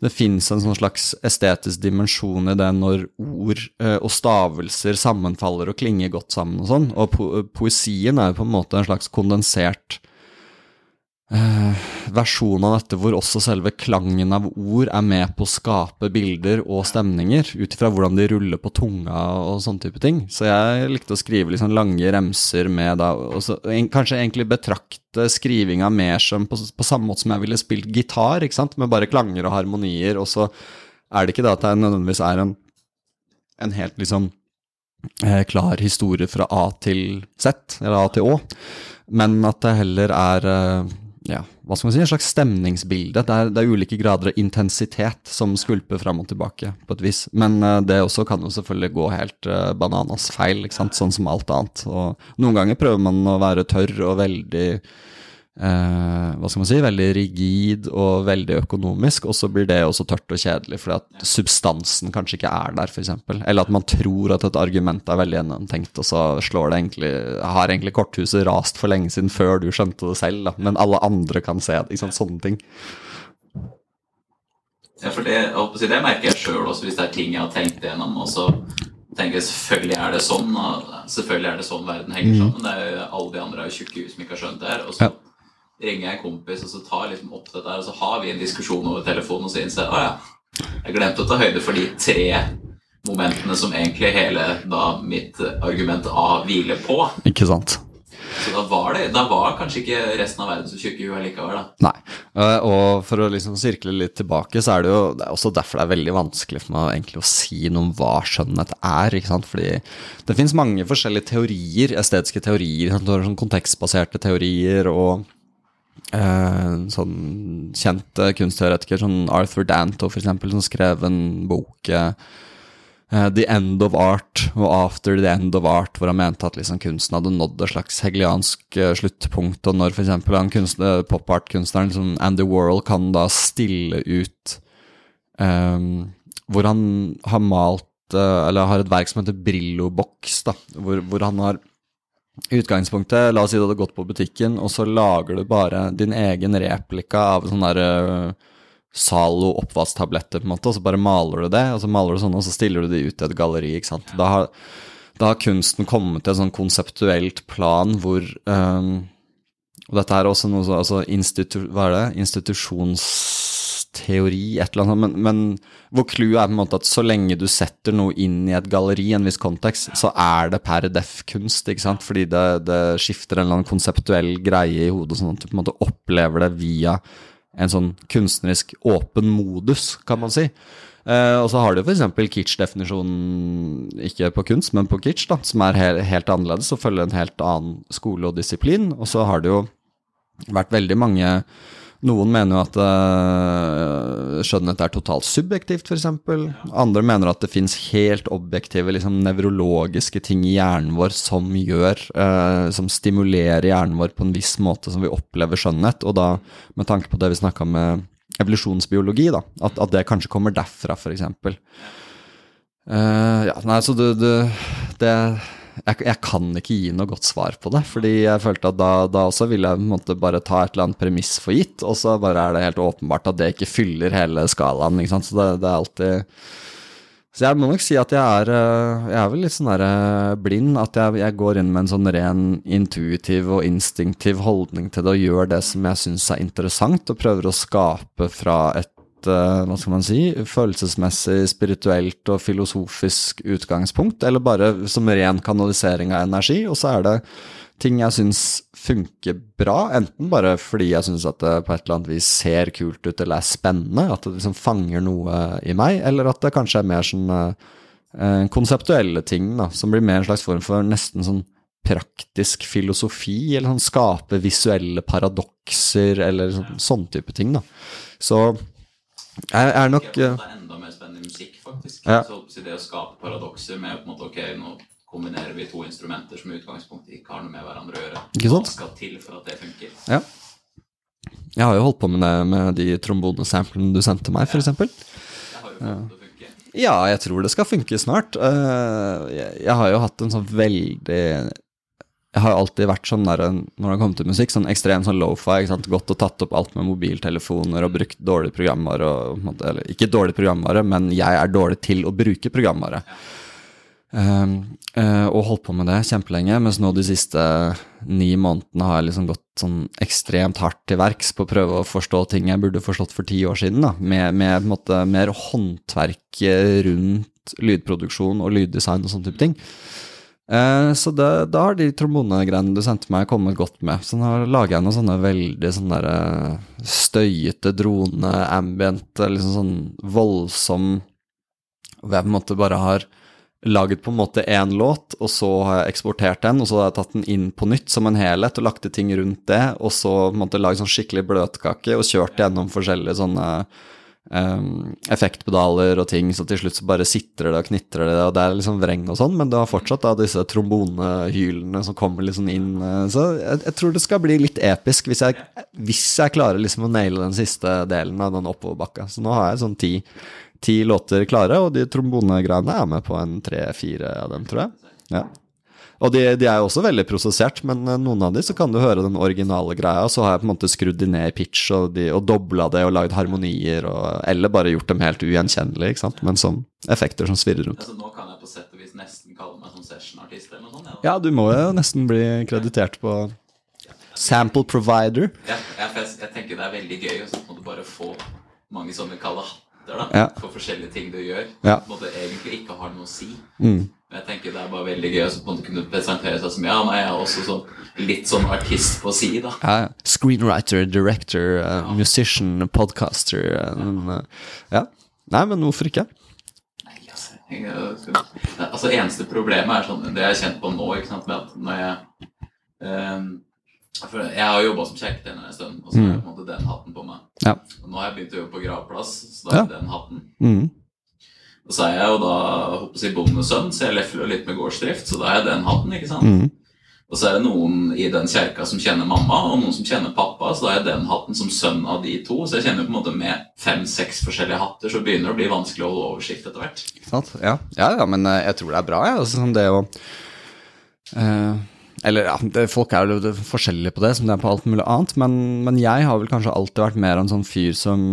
det fins en sånn slags estetisk dimensjon i det når ord uh, og stavelser sammenfaller og klinger godt sammen og sånn. Og po poesien er jo på en måte en slags kondensert versjon av dette hvor også selve klangen av ord er med på å skape bilder og stemninger, ut ifra hvordan de ruller på tunga og sånne type ting. Så jeg likte å skrive liksom lange remser med da også, en, Kanskje egentlig betrakte skrivinga mer som på, på, samme måte som jeg ville spilt gitar, ikke sant, med bare klanger og harmonier, og så er det ikke da at det nødvendigvis er en, en helt liksom eh, klar historie fra A til Z, eller A til Å, men at det heller er eh, ja, hva skal man si, en slags stemningsbilde. Det er, det er ulike grader av intensitet som skvulper fram og tilbake, på et vis. Men uh, det også kan jo selvfølgelig gå helt uh, bananas feil, ikke sant? sånn som alt annet. Og noen ganger prøver man å være tørr og veldig hva skal man si, veldig rigid og veldig økonomisk, og så blir det også tørt og kjedelig fordi at substansen kanskje ikke er der, f.eks. Eller at man tror at et argument er veldig gjennomtenkt, og så slår det egentlig Har egentlig korthuset rast for lenge siden før du skjønte det selv, da, men alle andre kan se det. Ikke sant? Sånne ting. Ja, for det, det merker jeg sjøl også, hvis det er ting jeg har tenkt igjennom. Og så tenker jeg selvfølgelig er det sånn, selvfølgelig er det sånn verden henger Mm. sammen. Det er jo, alle de andre er jo tjukke hus som ikke har skjønt det her. Og så Ja. Ringer jeg en kompis, og så tar jeg liksom opp dette her, og så har vi en diskusjon over telefonen, og så innser jeg å ja, jeg glemte å ta høyde for de tre momentene som egentlig hele da mitt argument A hviler på. Ikke sant? Så da var det, da var kanskje ikke resten av verden så tjukke i huet likevel, da. Nei. Eh, Og for å liksom sirkle litt tilbake, så er det jo det er også derfor det er veldig vanskelig for meg egentlig å si noe om hva skjønnhet er. ikke sant? Fordi det fins mange forskjellige teorier, estetiske teorier. sånn kontekstbaserte teorier og eh, sånn kjente kunstteoretiker, sånn Arthur Danto for eksempel, som skrev en bok eh, The End of Art og After the End of Art, hvor han mente at liksom kunsten hadde nådd et slags hegeliansk sluttpunkt, og når f.eks. eh, pop-art-kunstneren liksom Andy Warhol kan da stille ut um, hvor han har malt Eller har et verk som heter Brillo Box, hvor, hvor han har Utgangspunktet, la oss si du hadde gått på butikken, og så lager du bare din egen replika av sånn der eh, Zalo oppvasktabletter, på en måte, og så bare maler du det, og så maler du sånne, og så stiller du de ut i et galleri, ikke sant. Da har, da har kunsten kommet til et sånn konseptuelt plan hvor um, Og dette er også noe sånn altså institu, Hva er det? Institusjonsteori, et eller annet, men, men hvor clouet er på en måte at så lenge du setter noe inn i et galleri i en viss kontekst, så er det per def kunst, ikke sant? Fordi det, det skifter en eller annen konseptuell greie i hodet, sånn at du på en måte opplever det via en sånn kunstnerisk åpen modus, kan man si. Uh, og så har du f.eks. kitsch-definisjonen, ikke på kunst, men på kitsch, da, som er helt, helt annerledes og følger en helt annen skole og disiplin. Og så har det jo vært veldig mange Noen mener jo at uh, skjønnhet er totalt subjektivt, f.eks. Andre mener at det fins helt objektive, liksom nevrologiske ting i hjernen vår som gjør uh, Som stimulerer hjernen vår på en viss måte som vi opplever skjønnhet. Og da, med tanke på det vi snakka med evolusjonsbiologi, da, at, at det kanskje kommer derfra, f.eks. Uh, ja, nei, så det, det, det jeg, jeg, kan ikke gi noe godt svar på det, fordi jeg følte at da, da også ville jeg måtte bare ta et eller annet premiss for gitt, og så bare er det helt åpenbart at det ikke fyller hele skalaen, ikke sant, så det, det er alltid Så jeg må nok si at jeg er, jeg er vel litt sånn der blind, at jeg, jeg, går inn med en sånn ren intuitiv og instinktiv holdning til det, og gjør det som jeg syns er interessant, og prøver å skape fra et hva skal man si, følelsesmessig, spirituelt og filosofisk utgangspunkt, eller bare som ren kanalisering av energi, og så er det ting jeg syns funker bra, enten bare fordi jeg syns at det på et eller annet vis ser kult ut eller er spennende, at det liksom fanger noe i meg, eller at det kanskje er mer sånn eh, konseptuelle ting, da, som blir mer en slags form for nesten sånn praktisk filosofi, eller sånn skape visuelle paradokser, eller sånn, sånn type ting, da. Så jeg er nok Det er enda mer spennende musikk, faktisk. Ja. Så det å skape paradokser med på en måte, ok, nå kombinerer vi to instrumenter som i utgangspunktet ikke har noe med hverandre å gjøre. Ikke sant? Hva skal til for at det funker? Ja. Jeg har jo holdt på med det med de trombonesamplene du sendte meg, f.eks. Jeg å funke. Ja, jeg tror det skal funke snart. Eh, jeg, jeg har jo hatt en sånn veldig Jeg har alltid vært sånn der når det har kommet til musikk, sånn ekstrem sånn lofi. Gått og tatt opp alt med mobiltelefoner og brukt dårlig programvare. Og, eller ikke dårlig programvare, men jeg er dårlig til å bruke programvare. Um, uh, og holdt på med det kjempelenge, mens nå de siste ni månedene har jeg liksom gått sånn ekstremt hardt til verks på å prøve å forstå ting jeg burde forstått for ti år siden, da, med, med måte mer håndverk rundt lydproduksjon og lyddesign og sånne type ting. Eh, så det, da har de trombonegreiene du sendte meg, kommet godt med. Så nå lager jeg noen sånne veldig sånne der, støyete drone, ambient, liksom sånn voldsom Hvor jeg på en måte bare har laget på en måte én låt, og så har jeg eksportert den, og så har jeg tatt den inn på nytt som en helhet og lagt til ting rundt det, og så på en måte laget sånn skikkelig bløtkake og kjørt gjennom forskjellige sånne um, effektpedaler og ting, så til slutt så bare sitrer det og knitrer det, og det er liksom vreng og sånn, men du har fortsatt da disse trombonehylene som kommer liksom inn. eh, Så jeg, jeg tror det skal bli litt episk hvis jeg, hvis jeg klarer liksom å naile den siste delen av den oppoverbakka. Så nå har jeg sånn ti, ti låter klare, og de trombonegreiene er med på en tre-fire av dem, tror jeg. Ja. Og de, de er jo også veldig prosessert, men eh, noen av de så kan du høre den originale greia, og så har jeg på en måte skrudd de ned i pitch og, de, og dobla det og lagd harmonier, og, eller bare gjort dem helt ugjenkjennelige, ikke sant, men som effekter som svirrer rundt. Altså, nå kan jeg på sett og vis nesten kalle meg som sessionartist eller noe sånt. Ja, du må jo nesten bli kreditert på sample provider. Jeg, jeg, jeg tenker det er veldig gøy og så må du bare få mange sånne kalde hatter da, Ja. for forskjellige ting du gjør. Ja. På en måte egentlig ikke har noe å si. Mm. Jeg tenker det er bare veldig gøy å på en måte kunne presentere seg som ja, nei, jeg er også sånn litt sånn artist på si, da. Ja, ja. Screenwriter, director, eh, musician, podcaster eh, Ja. Nei, men hvorfor ikke? Nei, altså, jeg, altså eneste problemet er sånn Det jeg har kjent på nå, ikke sant, med at når jeg um, For jeg har jobba som kjerketjener en stund, og så har jeg på en måte den hatten på meg. Ja. Og nå har jeg begynt å jobbe på gravplass, så da er Ja. den hatten. Mm. Og så er jeg jo da håper jeg, bondesønn, så jeg lefler jo litt med gårdsdrift, så da er jeg den hatten, ikke sant. Mm. Og så er det noen i den kjerka som kjenner mamma, og noen som kjenner pappa, så da er jeg den hatten som sønn av de to. Så jeg kjenner på en måte med fem-seks forskjellige hatter, så begynner det å bli vanskelig å holde oversikt etter hvert. Ja. ja, ja, men eh, jeg tror det er bra, jeg. Altså, sånn det å eh, Eller ja, det, folk er jo forskjellige på det, som det er på alt mulig annet, men, men jeg har vel kanskje alltid vært mer en sånn fyr som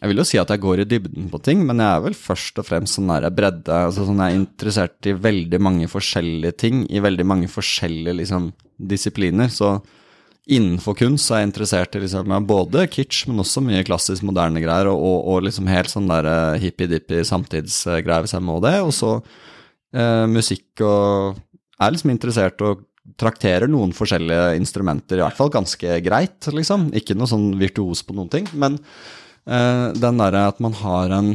Jeg vil jo si at jeg går i dybden på ting, men jeg er vel først og fremst sånn der bredde. altså sånn Jeg er interessert i veldig mange forskjellige ting, i veldig mange forskjellige liksom, disipliner. Så innenfor kunst så er jeg interessert i liksom, både kitsch, men også mye klassisk moderne greier, og, og, og liksom helt sånn der eh, hippie-dippie samtidsgreier, hvis jeg må det. Og så eh, musikk og Jeg Er liksom interessert og trakterer noen forskjellige instrumenter, i hvert fall ganske greit, liksom. Ikke noe sånn virtuos på noen ting, men den derre at man har en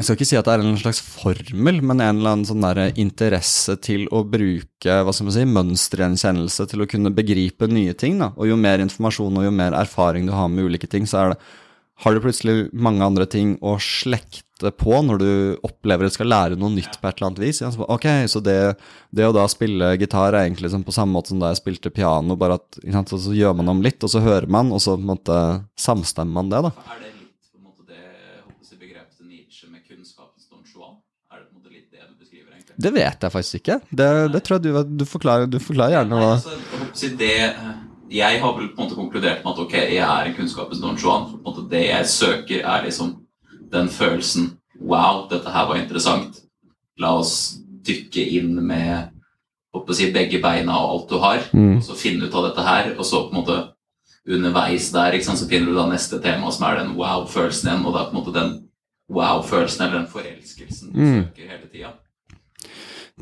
jeg skal ikke si at det er en slags formel, men en eller annen sånn der interesse til å bruke hva skal man si, mønstergjenkjennelse til å kunne begripe nye ting. Da. Og jo mer informasjon og jo mer erfaring du har med ulike ting, så er det, har du plutselig mange andre ting å slekte på når du opplever at du skal lære noe nytt på et eller annet vis. Ja, så, ok, så det, det å da spille gitar er egentlig liksom på samme måte som da jeg spilte piano, bare at sant, så, gjør man om litt, og så hører man, og så på en måte samstemmer man det. da. Er det litt på en måte det håper å begrepet til Nietzsche med kunnskapens Don Juan? Er det på en måte litt det du beskriver, egentlig? Det vet jeg faktisk ikke. Det, det tror jeg du, du, forklarer, du forklarer gjerne hva altså, det Jeg har vel på en måte konkludert med at ok, jeg er en kunnskapens Don Juan. For på en måte det jeg søker, er liksom den følelsen Wow, dette her var interessant. La oss dykke inn med håper å si, begge beina og alt du har, Mm. og så finne ut av dette her. Og så på en måte underveis der ikke sant, så finner du da neste tema, som er den wow-følelsen igjen. Og det er på en måte den wow-følelsen eller den forelskelsen du Mm. søker hele tida.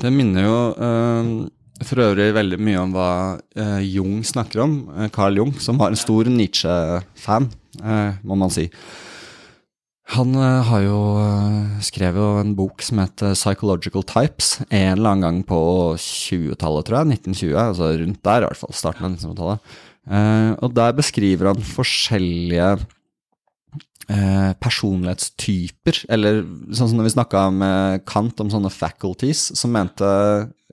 Det minner jo eh, for øvrig veldig mye om hva eh, Jung snakker om. eh, Carl Jung, som var en stor Nietzsche-fan, eh, må man si. Han eh, har jo uh, skrevet jo en bok som heter Psychological Types, en eller annen gang på 20-tallet, tror jeg. 1920, altså rundt der i hvert fall. Starten av 1900-tallet. Eh, og der beskriver han forskjellige eh, personlighetstyper, eller sånn som når vi snakka med Kant om sånne faculties, som mente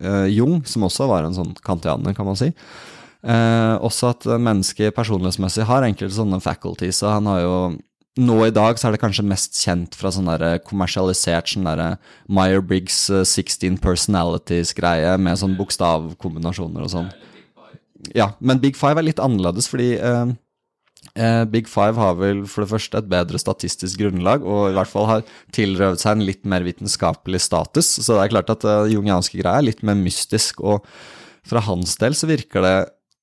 eh, Jung, som også var en sånn kantianer, kan man si, eh, også at mennesket personlighetsmessig har enkelte sånne faculties, og han har jo nå i dag så er det kanskje mest kjent fra sånn der kommersialisert sånn der Meyer-Briggs eh, 16 personalities-greie med sånn bokstavkombinasjoner og sånn. Ja, men Big Five er litt annerledes, fordi eh, eh, Big Five har vel for det første et bedre statistisk grunnlag, og i hvert fall har tilrøvet seg en litt mer vitenskapelig status. Så det er klart at uh, jungianske greia er litt mer mystisk, og fra hans del så virker det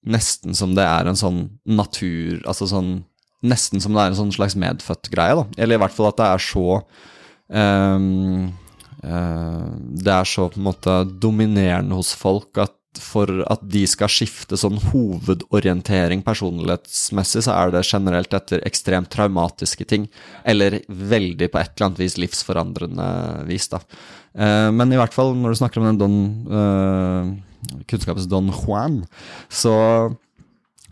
nesten som det er en sånn natur Altså sånn Nesten som det er en sånn slags medfødt greie, da. Eller i hvert fall at det er så um, uh, Det er så på en måte dominerende hos folk at for at de skal skifte sånn hovedorientering personlighetsmessig, så er det generelt etter ekstremt traumatiske ting. Eller veldig på et eller annet vis livsforandrende vis, da. Eh, men i hvert fall når du snakker om den Don eh, Kunnskapens Don Juan, så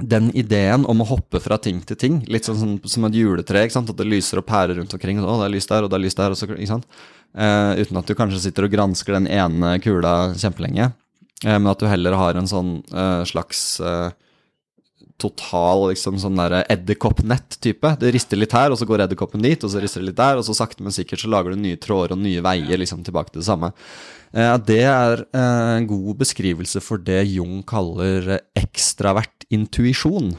den ideen om å hoppe fra ting til ting, litt sånn, sånn som et juletre, at det lyser og pærer rundt omkring, å, det er lys der, og det er lys der, så? Eh, uten at du kanskje sitter og gransker den ene kula kjempelenge, men at du heller har en sånn eh, slags eh, total liksom sånn der edderkoppnett-type. Det rister litt her, og så går edderkoppen dit, og så rister det litt der, og så sakte, men sikkert så lager du nye tråder og nye veier liksom tilbake til det samme. Eh, det er eh, en god beskrivelse for det Jung kaller eh, ekstravert intuisjon.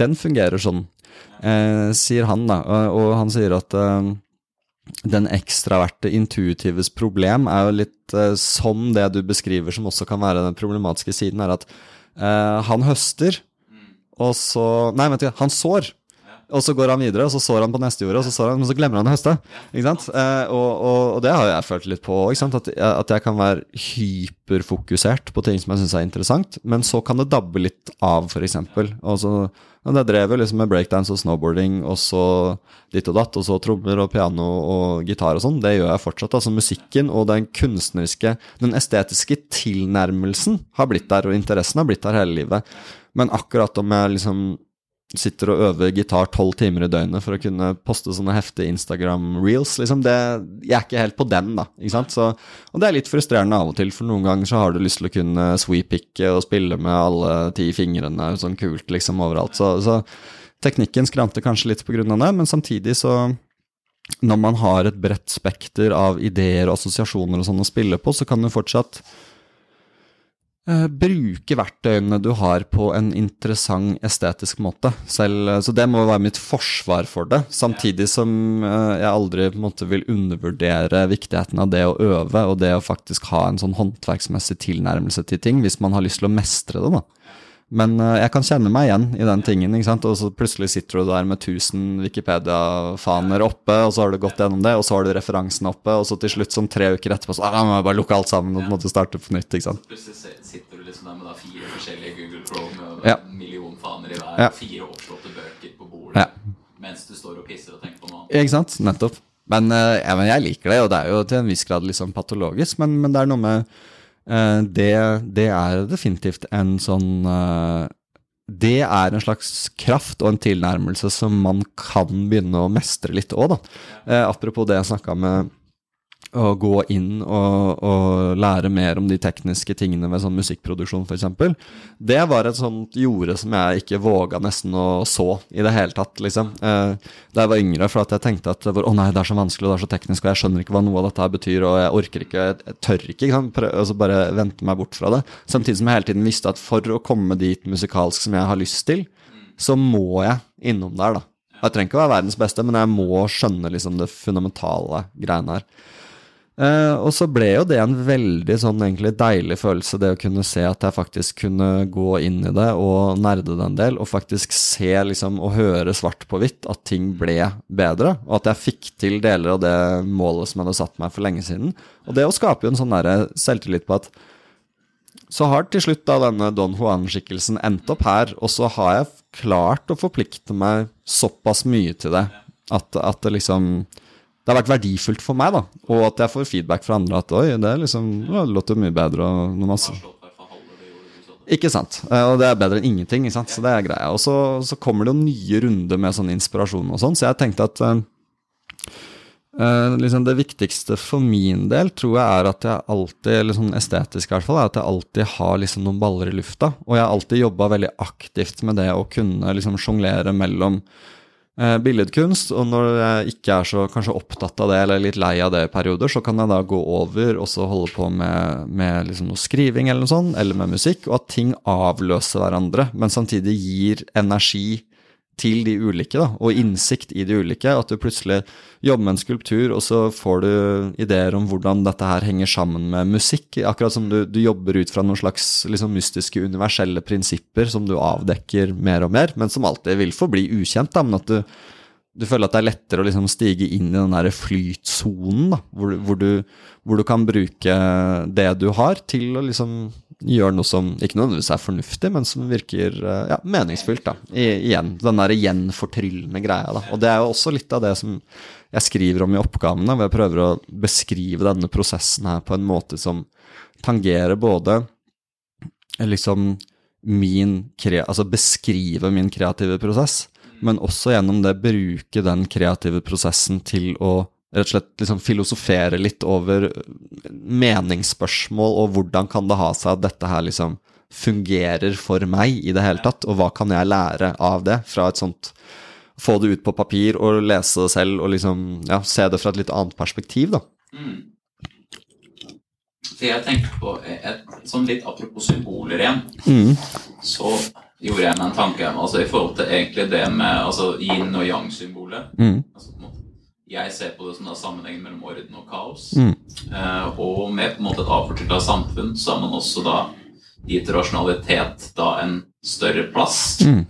Den fungerer sånn, sier han, da. Og han sier at den ekstraverte intuitives problem er jo litt som det du beskriver, som også kan være den problematiske siden, er at han høster, og så Nei, vent, han sår. Og så går han videre, og så sår han på neste jordet, og så sår han, men så glemmer han å høste. Ikke sant? Eh, og, og, og, det har jeg følt litt på òg, at, at, jeg kan være hyperfokusert på ting som jeg syns er interessant, men så kan det dabbe litt av, f.eks. Og så og det drev jo liksom med breakdance og snowboarding, og så ditt og datt, og så trommer og piano og gitar og sånn. Det gjør jeg fortsatt. Altså musikken og den kunstneriske, den estetiske tilnærmelsen har blitt der, og interessen har blitt der hele livet. Men akkurat om jeg liksom sitter og øver gitar tolv timer i døgnet for å kunne poste sånne heftige Instagram-reels. Liksom det, jeg er ikke helt på den, da. ikke sant? Så, og det er litt frustrerende av og til, for noen ganger så har du lyst til å kunne sweep-picke og spille med alle ti fingrene sånn kult liksom overalt. Så, så teknikken skranter kanskje litt på grunn av det, men samtidig så når man har et bredt spekter av ideer og assosiasjoner og sånn å spille på, så kan du fortsatt bruke verktøyene du har på en interessant estetisk måte. Selv, uh, så det må være mitt forsvar for det. Samtidig som uh, jeg aldri måte vil undervurdere viktigheten av det å øve, og det å faktisk ha en sånn håndverksmessig tilnærmelse til ting, hvis man har lyst til å mestre det. da. Men uh, jeg kan kjenne meg igjen i den tingen. ikke sant? Og så plutselig sitter du der med 1000 Wikipedia-faner oppe, og så har du gått gjennom det, og så har du referansen oppe, og så til slutt, sånn tre uker etterpå, så ah, må jeg bare lukke alt sammen og måtte starte på nytt. ikke sant? Plutselig sitter du liksom der med da fire forskjellige Google Chrome med ja. en million faner i hver, ja. fire oppslåtte bøker på bordet, ja. mens du står og pisser og tenker på noe annet. Ikke sant? Nettopp. Men, uh, ja, men jeg liker det, og det er jo til en viss grad liksom patologisk, men, men det er noe med Eh, det, det, er definitivt en sånn eh, Det er en slags kraft og en tilnærmelse som man kan begynne å mestre litt òg, da. Eh, apropos det jeg snakka med å gå inn og, og, lære mer om de tekniske tingene ved sånn musikkproduksjon, f.eks. Det var et sånt jorde som jeg ikke våga nesten å så i det hele tatt, liksom. Eh, da jeg var yngre, for at jeg tenkte at å nei, det er så vanskelig, og det er så teknisk, og jeg skjønner ikke hva noe av dette her betyr, og jeg orker ikke, jeg tør ikke, ikke sant? Prøv, så bare vente meg bort fra det. Samtidig som jeg hele tiden visste at for å komme dit musikalsk som jeg har lyst til, så må jeg innom der, da. Jeg trenger ikke å være verdens beste, men jeg må skjønne liksom det fundamentale greiene her. Uh, og så ble jo det en veldig sånn egentlig deilig følelse, det å kunne se at jeg faktisk kunne gå inn i det og nerde det en del, og faktisk se liksom og høre svart på hvitt at ting ble bedre, og at jeg fikk til deler av det målet som jeg hadde satt meg for lenge siden. Og det å skape jo en sånn derre selvtillit på at så har til slutt da denne Don Juan-skikkelsen endt opp her, og så har jeg klart å forplikte meg såpass mye til det at, at det liksom det har vært verdifullt for meg, da. Og at jeg får feedback fra andre at oi, det liksom, låter mye bedre. Og noe masse. Ikke sant. Eh, og det er bedre enn ingenting, ikke sant? så det er greia. Og så, så kommer det jo nye runder med sånn inspirasjon og sånn, så jeg tenkte at uh, liksom det viktigste for min del tror jeg er at jeg alltid, eller sånn estetisk i hvert fall, er at jeg alltid har liksom noen baller i lufta. Og jeg har alltid jobba veldig aktivt med det å kunne liksom sjonglere mellom billedkunst. Og når jeg ikke er så kanskje opptatt av det, eller litt lei av det i perioder, så kan jeg da gå over og så holde på med, med liksom noe skriving eller noe sånt, eller med musikk, og at ting avløser hverandre, men samtidig gir energi til de ulike, da, og innsikt i de ulike. At du plutselig jobber med en skulptur, og så får du ideer om hvordan dette her henger sammen med musikk. Akkurat som du, du jobber ut fra noen slags liksom, mystiske, universelle prinsipper som du avdekker mer og mer, men som alltid vil forbli ukjent. Da, men at du, du føler at det er lettere å liksom stige inn i den der flytsonen, hvor, hvor, hvor, du kan bruke det du har, til å liksom gjøre noe som ikke nødvendigvis er fornuftig, men som virker eh, ja, meningsfylt. da, I, igjen, Den der gjenfortryllende greia. da, Og det er jo også litt av det som jeg skriver om i oppgavene, hvor jeg prøver å beskrive denne prosessen her på en måte som tangerer både liksom min altså beskrive min kreative prosess, men også gjennom det bruke den kreative prosessen til å rett og slett liksom filosofere litt over meningsspørsmål, og hvordan kan det ha seg at dette her liksom fungerer for meg i det hele tatt, og hva kan jeg lære av det fra et sånt Få det ut på papir og lese det selv og liksom ja, se det fra et litt annet perspektiv, da. Mm. For jeg tenkte på et, sånn litt apropos symboler igjen, Mm. så gjorde jeg meg en tanke altså i forhold til egentlig det med altså yin og yang-symbolet. Mm. Altså, jeg ser på det som da sammenhengen mellom orden og kaos. Mm. Eh, og med på en måte et avfortilla samfunn så har man også da gitt rasjonalitet da en større plass. Mm.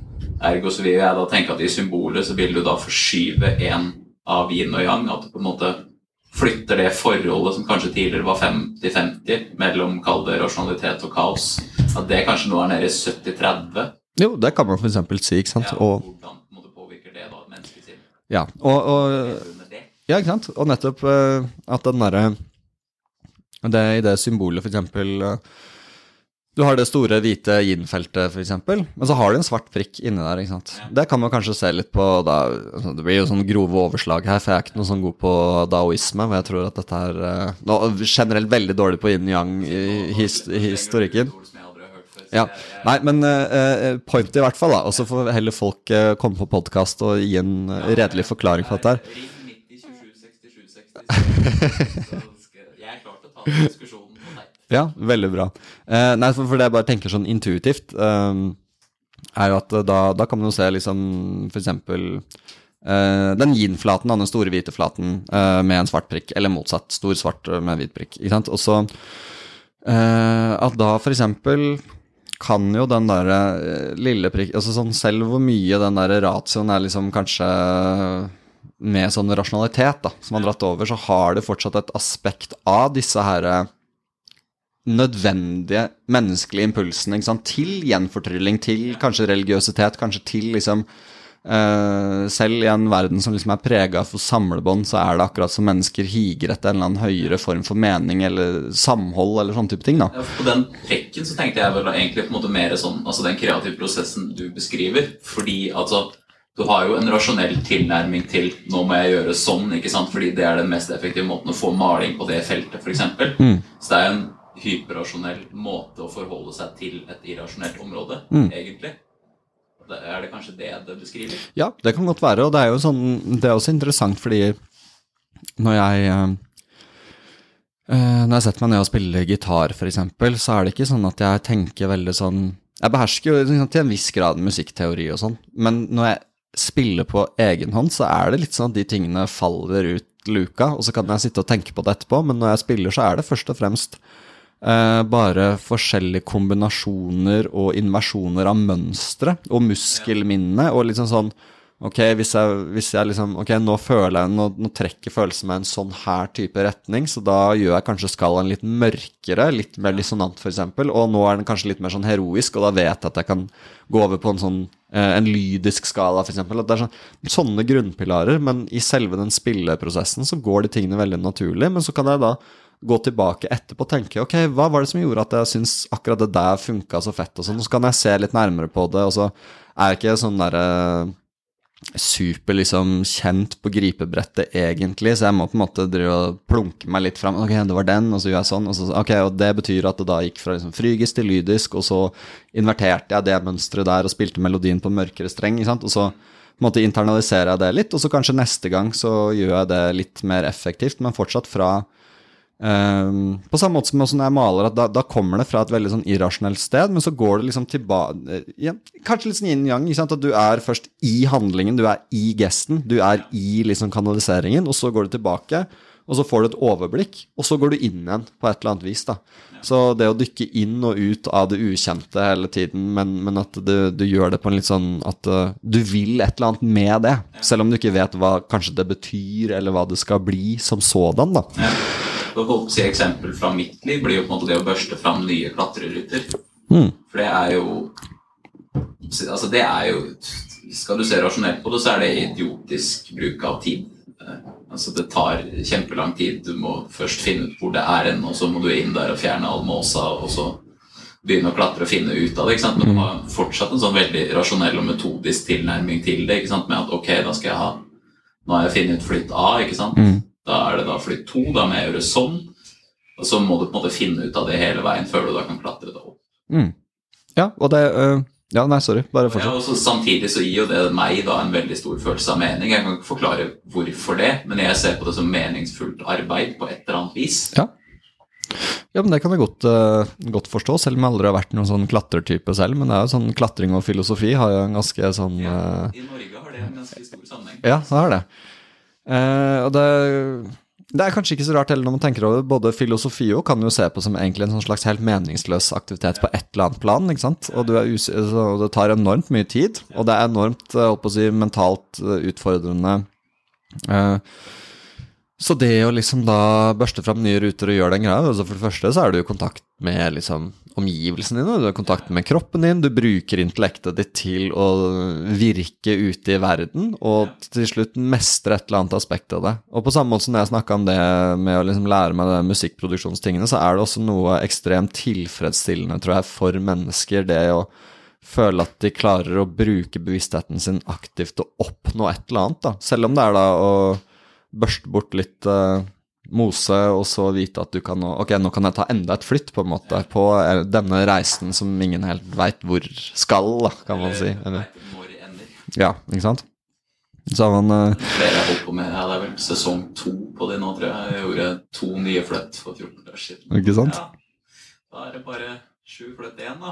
Ergo så vil jeg da tenke at i symbolet så vil du da forskyve en av yin og yang. At du på en måte flytter det forholdet som kanskje tidligere var 50-50 mellom kall det rasjonalitet og kaos. At det kanskje nå er nede i 70-30. Jo, det kan man eksempel si, ikke sant. Ja, Og, hvordan på en påvirker det da et menneske til ja, og, og? Ja, ikke sant? Og nettopp eh, at den derre det, I det symbolet, eksempel eh, Du har det store hvite yin-feltet, eksempel, men så har du en svart prikk inni der. ikke sant? Det kan man kanskje se litt på da, altså, Det blir jo sånn grove overslag her, for jeg er ikke noe sånn god på daoisme. Men jeg tror at dette er eh, nå, Generelt veldig dårlig på yin-yang i his, historikken. Ja, Nei, men uh, pointet i hvert fall, da. Og så får heller folk uh, komme på podkast og gi en uh, redelig forklaring på dette her. Ring 90 27 67 67. Så skal- Jeg er klar til å ta den diskusjonen på deg. Ja, veldig bra. Uh, nei, for, for det jeg bare tenker sånn intuitivt, ehm, er jo at eh, da, da kan man jo se liksom for eksempel eh, den yin-flaten, den store hvite flaten uh, med en svart prikk, eller motsatt, stor svart med med hvit prikk, ikke sant. Og så uh, at da for eksempel kan jo den derre eh, lille prikk Altså sånn selv hvor mye den derre ratioen er liksom kanskje med sånn rasjonalitet, da, som har dratt over, så har det fortsatt et aspekt av disse herre nødvendige menneskelige impulsene til gjenfortrylling, til kanskje religiøsitet, kanskje til liksom eh, Selv i en verden som liksom er prega for samlebånd, så er det akkurat som mennesker higer etter en eller annen høyere form for mening eller samhold eller sånne type ting. da. Ja, på den trekken så tenkte jeg vel egentlig på en måte mer sånn Altså den kreative prosessen du beskriver. Fordi altså du har jo en rasjonell tilnærming til 'nå må jeg gjøre sånn', ikke sant? fordi det er den mest effektive måten å få maling på det feltet, f.eks. Mm. Så det er en hyperrasjonell måte å forholde seg til et irrasjonelt område, Mm. egentlig. Er det kanskje det det beskriver? Ja, det kan godt være, og det er jo sånn Det er også interessant fordi når jeg eh, eh, Når jeg setter meg ned og spiller gitar, f.eks., så er det ikke sånn at jeg tenker veldig sånn Jeg behersker jo liksom, til en viss grad musikkteori og sånn, men når jeg spiller på egen hånd, så er det litt sånn at de tingene faller ut luka, og så kan jeg sitte og tenke på det etterpå, men når jeg spiller, så er det først og fremst eh, bare forskjellige kombinasjoner og inversjoner av mønstre og muskelminne og liksom sånn Ok, hvis jeg, hvis jeg liksom Ok, nå føler jeg Nå, nå trekker følelsen meg en sånn her type retning, så da gjør jeg kanskje skalaen litt mørkere, litt mer dissonant, f.eks., og nå er den kanskje litt mer sånn heroisk, og da vet jeg at jeg kan gå over på en sånn eh, en lydisk skala, f.eks. Det er sånn, sånne grunnpilarer, men i selve den spilleprosessen så går de tingene veldig naturlig, men så kan jeg da gå tilbake etterpå og tenke ok, hva var det som gjorde at jeg syns akkurat det der funka så fett, og sånn, så kan jeg se litt nærmere på det, og så er jeg ikke sånn derre super liksom kjent på gripebrettet egentlig, så jeg må på en måte drive og plunke meg litt fram. Ok, det var den, og så gjør jeg sånn. Og, så, ok, og det betyr at det da gikk fra liksom frygisk til lydisk, og så inverterte jeg det mønsteret der og spilte melodien på mørkere streng. ikke sant? Og så på en måte internaliserer jeg det litt, og så kanskje neste gang så gjør jeg det litt mer effektivt, men fortsatt fra Ehm, på samme måte som når jeg maler, at da, da kommer det fra et veldig sånn irrasjonelt sted, men så går det liksom tilbake ja, Kanskje litt sånn yin-yang. At du er først i handlingen, du er i gesten, du er i liksom kanaliseringen, og så går du tilbake, og så får du et overblikk, og så går du inn igjen på et eller annet vis. da. Så det å dykke inn og ut av det ukjente hele tiden, men, men at du, du gjør det på en litt sånn at uh, du vil et eller annet med det, selv om du ikke vet hva kanskje det betyr, eller hva det skal bli som sådan. da. Holdt si eksempel fra mitt liv blir jo på en måte det å børste fram nye klatreruter. Mm. For det er jo Altså, det er jo Skal du se rasjonelt på det, så er det idiotisk bruk av tid. Eh, Altså, det tar kjempelang tid. Du må først finne ut hvor det er hen, og så må du inn der og fjerne all måsa, og så begynne å klatre og finne ut av det. ikke sant? Men du har fortsatt en sånn veldig rasjonell og metodisk tilnærming til det. ikke sant? Med at ok, da skal jeg ha Nå har jeg funnet ut flytt A, ikke sant? Mm. Da er det da flytt to, da må jeg gjøre sånn. Og så må du på en måte finne ut av det hele veien før du da kan klatre det opp. Mm. Ja, og det uh, Ja, nei, sorry. Bare Ja, fortsett. og så Samtidig så gir jo det meg da en veldig stor følelse av mening. Jeg kan ikke forklare hvorfor det, men jeg ser på det som meningsfullt arbeid på et eller annet vis. Ja. Ja, men Det kan jeg godt, uh, godt forstå, selv om jeg aldri har vært noen sånn klatretype selv. Men det er jo sånn klatring og filosofi har jo en ganske sånn Ja, øh, I Norge har det en ganske stor sammenheng. Ja, det har det. Eh, og det, det er kanskje ikke så rart heller når man tenker over. Både filosofi og kan jo se på som egentlig en sånn slags helt meningsløs aktivitet på et eller annet plan. ikke sant? Og, så det tar enormt mye tid, og det er enormt eh, holdt på å si, mentalt eh, utfordrende. Eh, så det å liksom da børste fram nye ruter og gjøre den greia altså For det første så er du i kontakt med liksom omgivelsene dine, du har kontakt med kroppen din, du bruker intellektet ditt til å virke ute i verden, og til slutt mestre et eller annet aspekt av det. Og på samme måte som jeg snakka om det med å liksom lære meg de musikkproduksjonstingene, så er det også noe ekstremt tilfredsstillende, tror jeg, for mennesker, det å føle at de klarer å bruke bevisstheten sin aktivt og oppnå et eller annet, da. Selv om det er da å børste bort litt eh, mose, og så vite at du kan nå Ok, nå kan jeg ta enda et flytt, på en måte, på eh, denne reisen som ingen helt veit hvor skal, da, kan man si. Eller, det ender. ja, ikke sant? Så har man eh, Flere jeg holdt på med, ja, Det er vel sesong to på det nå, tror jeg. Jeg gjorde to nye flytt for 14 dager siden. Ikke sant? Ja. Da er det bare sju flytt igjen, da.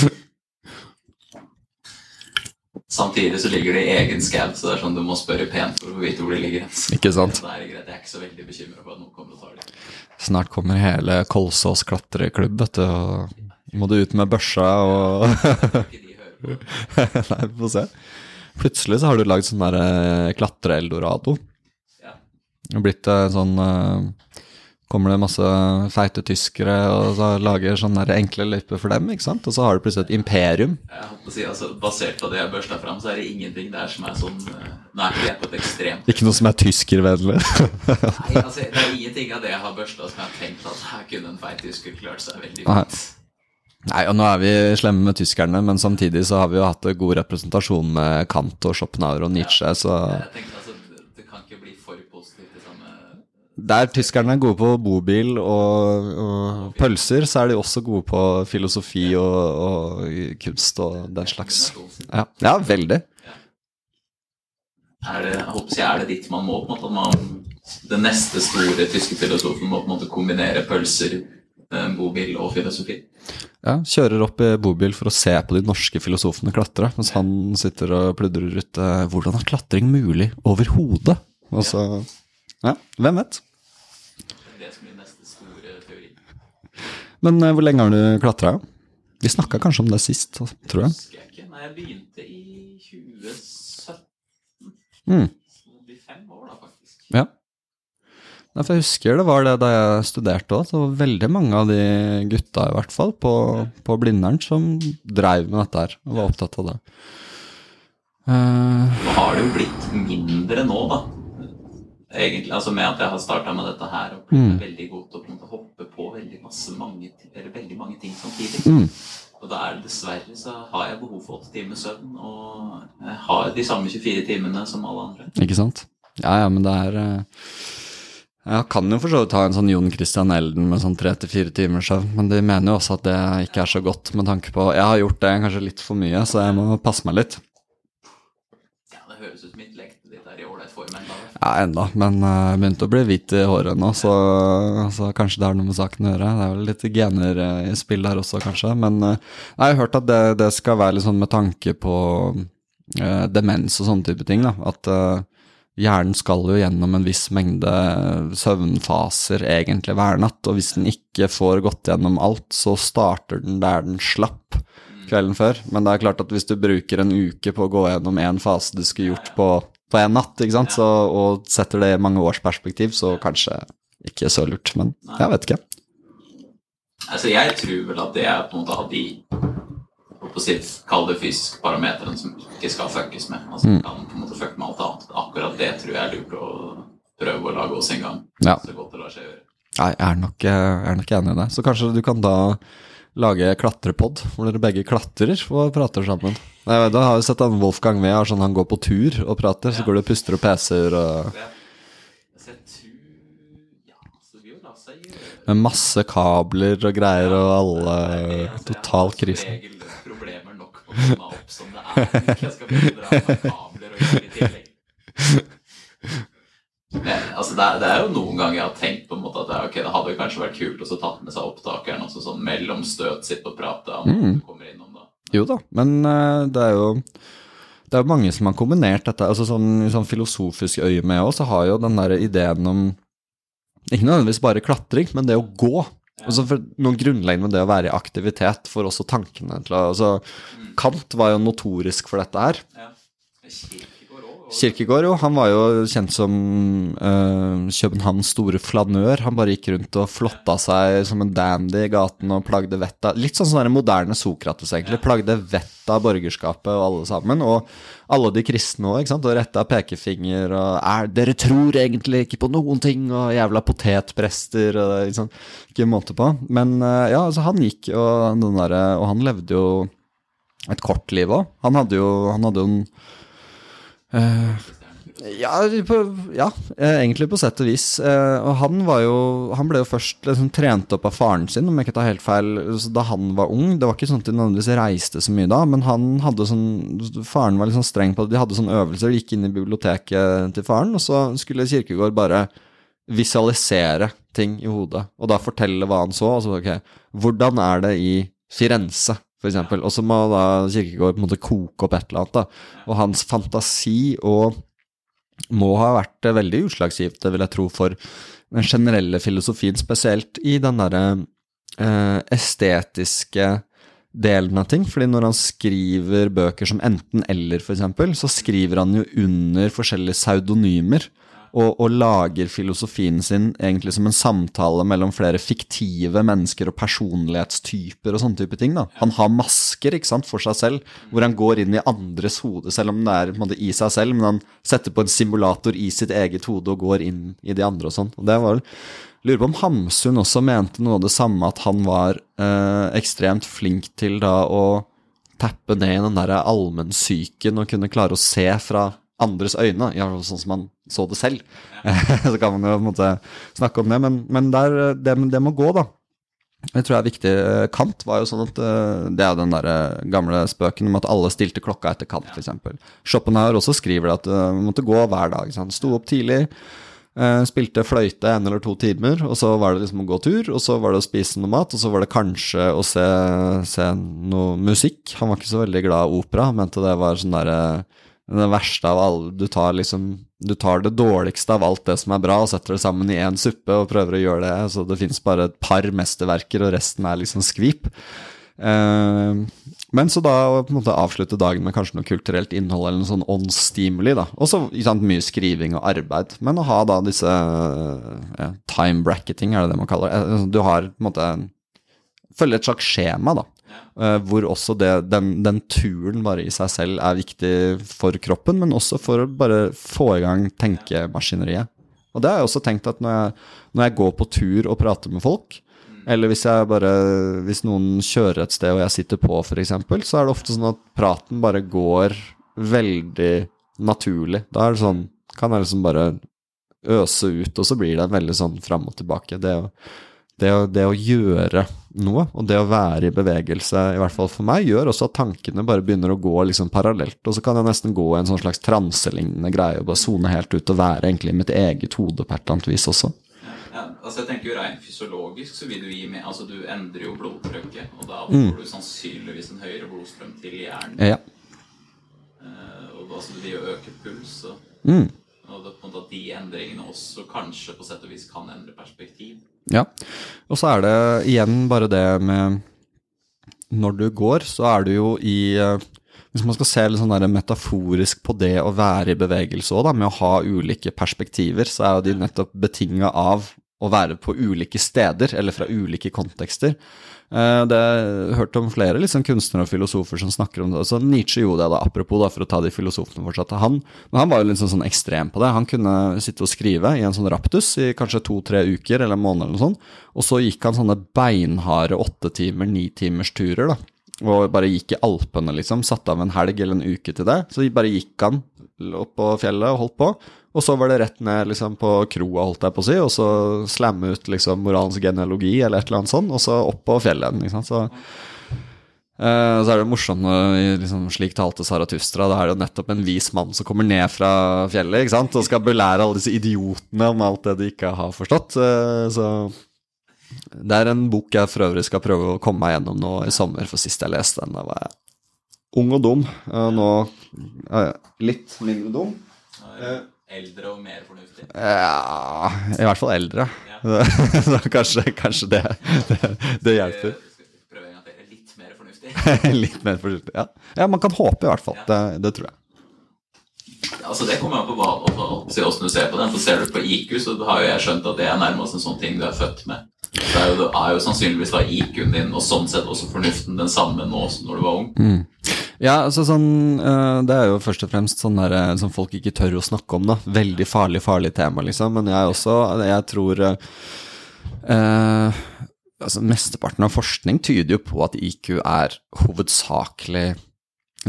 Samtidig så ligger det i egen skau, så det er sånn du må spørre pent for å få vite hvor de ligger. Ikke sant? Det er greit, Jeg er ikke så veldig bekymra for at noen kommer og tar dem. Snart kommer hele Kolsås klatreklubb, vet du, og må du ut med børsa og. Nei, vi får se. Plutselig så har du lagd sånn der eh, klatre-eldorado. Ja. Blitt en sånn eh, Kommer det masse feite tyskere og så lager sånne enkle løyper for dem, ikke sant? Og så har du plutselig et imperium. Jeg håper å si, altså, Basert på det jeg børsta fram, så er det ingenting der som er sånn eh, Nå er ikke jeg på et ekstremt Ikke noe som er tyskervennlig. Nei, altså, det er ingenting av det jeg har børsta som jeg har tenkt at her kunne en feit tysker klart seg veldig Nei. fint. Nei, og nå er vi slemme med tyskerne, men samtidig så har vi jo hatt god representasjon med Kant og Schopenhauer og Nietzsche, så Jeg Der tyskerne er gode på bobil og, og pølser, så er de også gode på filosofi og, og kunst og den slags. Ja, ja veldig. Er det, jeg håper jeg, er det dit man må? på en måte, at man, Den neste store tyske filosofen må på en måte kombinere pølser, eh, bobil og filosofi? Ja, Kjører opp i bobil for å se på de norske filosofene klatre, mens han sitter og pludrer ut eh, hvordan er klatring mulig overhodet? Og så Ja, hvem vet? Det som blir neste store teori. Men eh, hvor lenge har du klatra? Vi snakka kanskje om det sist, tror jeg. Husker jeg ikke. Nei, jeg begynte i 2017. Mm. Så det blir fem år, da, faktisk. Ja. Nei, for jeg husker det var det da jeg studerte òg. Det var veldig mange av de gutta i hvert fall på, på Blindern som dreiv med dette her og var opptatt av det. Uh, Nå har det jo blitt mindre nå, da. Egentlig, altså Med at jeg har starta med dette her og blitt Mm. veldig god til å på hoppe på veldig, masse, mange, eller veldig mange ting samtidig. mm, Og da er det dessverre så har jeg behov for åtte timer søvn, og jeg har de samme 24 timene som alle andre. ikke sant? Ja, ja, men det er eh, Jeg kan jo for så vidt ha en sånn Jon Christian Elden med sånn tre til fire timers søvn, men de mener jo også at det ikke er så godt med tanke på Jeg har gjort det kanskje litt for mye, så jeg må passe meg litt. Ja, Det høres ut som intellektet ditt er i ålreit form ennå. Ja, enda, men jeg jeg begynte å bli hvit i håret nå, så, så kanskje det har noe med saken å gjøre. Det er vel litt gener eh, i spill der også, kanskje. Men uh, jeg har hørt at det, det skal være litt sånn med tanke på uh, demens og sånne type ting, da. At hjernen skal jo gjennom en viss mengde søvnfaser egentlig hver natt, og hvis den ikke får gått gjennom alt, så starter den der den slapp kvelden før. Men det er klart at hvis du bruker en uke på å gå gjennom én fase du skulle gjort på, på en natt, ikke sant, så, og setter det i mange års perspektiv, så kanskje ikke så lurt. Men jeg vet ikke. Altså, jeg tror vel at det er på en måte av de på sitt si, Kall det fysiske parameterne som ikke skal fuckes med. Altså, Mm. kan på en måte fucke med alt annet. Akkurat det tror jeg er lurt å prøve å lage oss en gang. Ja. Så godt det lar seg gjøre. Nei, jeg er nok, jeg er nok enig i det. Så kanskje du kan da lage klatrepod, hvor dere begge klatrer og prater sammen. Nei, da har vi sett han Wolfgang med, sånn han går på tur og prater, så går du og puster og peser og Ja, det. Med masse kabler og greier og alle Total krise. Jeg har som regel problemer nok å komme opp som det er. Jeg skal begynne å dra kabler og gjøre i tillegg. Men, altså, det, det er jo noen ganger jeg har tenkt på en måte at det, okay, det hadde kanskje vært kult å så tatt med seg opptakeren også sånn mellom støt, sitte og prate om Mm. du kommer innom da. Jo da, men eh, det er jo det er mange som har kombinert dette. altså sånn, I sånn filosofisk øye med òg, så har jo den der ideen om Ikke nødvendigvis bare klatring, men det å gå. Altså for Noe grunnleggende med det å være i aktivitet får også tankene til å altså, Kant var jo notorisk for dette her. Ja. Kirkegård. Jo, han var jo kjent som uh, Københavns store flanør. Han bare gikk rundt og flotta seg som en dandy i gaten og plagde vettet Litt sånn sånn den moderne Sokrates, egentlig. Plagde vettet av borgerskapet og alle sammen. Og alle de kristne òg, ikke sant. Og retta pekefinger og er, 'Dere tror egentlig ikke på noen ting', og jævla potetprester og ikke sant. Ikke måte på. Men uh, ja, altså, han gikk, og, den derre- og han levde jo et kort liv òg. Han hadde jo han hadde jo en Eh, ja, på, ja, eh, egentlig på sett og vis. Eh, og han jo Han ble jo først liksom trent opp av faren sin, om jeg ikke tar helt feil, da han var ung. Det var ikke sånn at de nødvendigvis reiste så mye da, men han hadde sånn Faren var litt sånn streng på det. De hadde sånne øvelser. De gikk inn i biblioteket til faren, og så skulle Kirkegård bare visualisere ting i hodet, og da fortelle hva han så. Altså, ok, hvordan er det i Firenze? For eksempel. Og så må da Kirkegård på en måte koke opp et eller annet. da. Og hans fantasi og må ha vært veldig utslagsgivt, vil jeg tro, for den generelle filosofien, spesielt i den derre eh, estetiske delen av ting. Fordi når han skriver bøker som enten-eller, eksempel, så skriver han jo under forskjellige pseudonymer. Og, og lager filosofien sin egentlig som en samtale mellom flere fiktive mennesker og personlighetstyper og sånne type ting. da. Han har masker ikke sant, for seg selv, hvor han går inn i andres hode, selv om det er måte i seg selv, men han setter på en simulator i sitt eget hode og går inn i de andre og sånn. Og Lurer på om Hamsun også mente noe av det samme, at han var eh, ekstremt flink til da å tappe ned i den derre allmennsyken og kunne klare å se fra andres øyne, ja, sånn som man så det selv. så kan man jo på en måte snakke om det, men, men der, det, det må gå, da. Det tror jeg er viktig. Kant var jo sånn at eh, Det er jo den der eh, gamle spøken om at alle stilte klokka etter Kant, f.eks. Schopenhauer også skriver det at eh, man måtte gå hver dag. sant? Sto opp tidlig, eh, spilte fløyte en eller to timer, og så var det liksom å gå tur, og så var det å spise noe mat, og så var det kanskje å se, se noe musikk. Han var ikke så veldig glad i opera, mente det var sånn derre det verste av alle Du tar liksom Du tar det dårligste av alt det som er bra, og setter det sammen i én suppe og prøver å gjøre det. Så det fins bare et par mesterverker, og resten er liksom skvip. Eh, men så da på en måte avslutte dagen med kanskje noe kulturelt innhold eller noe sånn åndsstimuli, da. Og så mye skriving og arbeid. Men å ha da disse ja, time bracketing, er det det man kaller det. Eh, Du har på en måte Følger et slags skjema, da. Eh, hvor også det, den, den turen bare i seg selv er viktig for kroppen, men også for å bare få i gang tenkemaskineriet. Og det har jeg også tenkt at når jeg, når jeg går på tur og prater med folk, eller hvis, bare, hvis noen kjører et sted og jeg sitter på, f.eks., så er det ofte sånn at praten bare går veldig naturlig. Da er det sånn Kan jeg liksom bare øse ut, og så blir det veldig sånn fram og tilbake. Det å, det, å, det å gjøre noe, og det å være i bevegelse, i hvert fall for meg, gjør også at tankene bare begynner å gå liksom parallelt. Og så kan jeg nesten gå i en sånn slags transelignende greie og bare sone helt ut og være egentlig i mitt eget hode på et eller annet vis også. Ja, altså jeg tenker jo Rent fysiologisk så vil du gi med Altså du endrer jo blodtrykket, og da Mm. får du sannsynligvis en høyere blodstrøm til hjernen. Ja. Uh, og altså det vil jo øke puls, og, Mm. Og det, at de endringene også kanskje på sett og vis kan endre perspektiv. Ja. Og så er det igjen bare det med Når du går, så er du jo i eh, Hvis man skal se litt sånn der metaforisk på det å være i bevegelse òg, med å ha ulike perspektiver, så er jo de nettopp betinga av å være på ulike steder, eller fra ulike kontekster. Det det Jeg hørt om flere liksom, kunstnere og filosofer som snakker om det. Så Nietzsche gjorde det, da, apropos, da, for å ta de filosofene fortsatt. Han, men han var jo litt sånn, sånn ekstrem på det. Han kunne sitte og skrive i en sånn raptus i kanskje to-tre uker eller en måned eller noe sånt. Og så gikk han sånne beinharde åtte timer, ni timers turer, da. Og bare gikk i Alpene, liksom. Satte av en helg eller en uke til det. Så bare gikk han opp på fjellet og holdt på. Og så var det rett ned liksom, på kroa, holdt jeg på å si, og så slamme ut liksom, moralens genealogi eller et eller annet sånt, og så opp på fjellet igjen. Så, uh, så er det morsomt liksom, slik talte Saratustra. Da er det jo nettopp en vis mann som kommer ned fra fjellet ikke sant? og skal belære alle disse idiotene om alt det de ikke har forstått. Uh, så det er en bok jeg for øvrig skal prøve å komme meg gjennom nå i sommer, for sist jeg leste den, da var jeg ung og dum. Og nå er jeg litt mindre dum. Eldre og mer fornuftig. Ja, i hvert fall eldre. Ja. Så kanskje, kanskje det, det, det hjelper. Skal vi prøve en gang til. Litt mer fornuftig. Litt mer fornuftig, Ja. ja, man kan håpe, i hvert fall. Det, det tror jeg. Altså Det kommer an på hva, altså, se hvordan du ser på den. For Ser du på IQ, så har jo jeg skjønt at det er nærmest en sånn ting du er født med. Så er jo, det er jo sannsynligvis da IQ-en din og sånn sett også fornuften den samme nå som når du var ung. Ja, altså sånn eh, Det er jo først og fremst sånn der, eh, som folk ikke tør å snakke om, da. Veldig farlig, farlig tema, liksom. Men jeg også Jeg tror eh, eh, Altså, mesteparten av forskning tyder jo på at IQ er hovedsakelig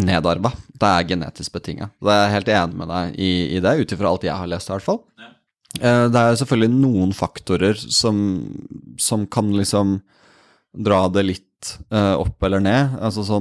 nedarva. Det er genetisk betinga. Jeg er helt enig med deg i, i det, ut ifra alt jeg har lest, i hvert fall. Ja. Eh, Det er selvfølgelig noen faktorer som, som kan liksom dra det litt eh, opp eller ned. Altså sånn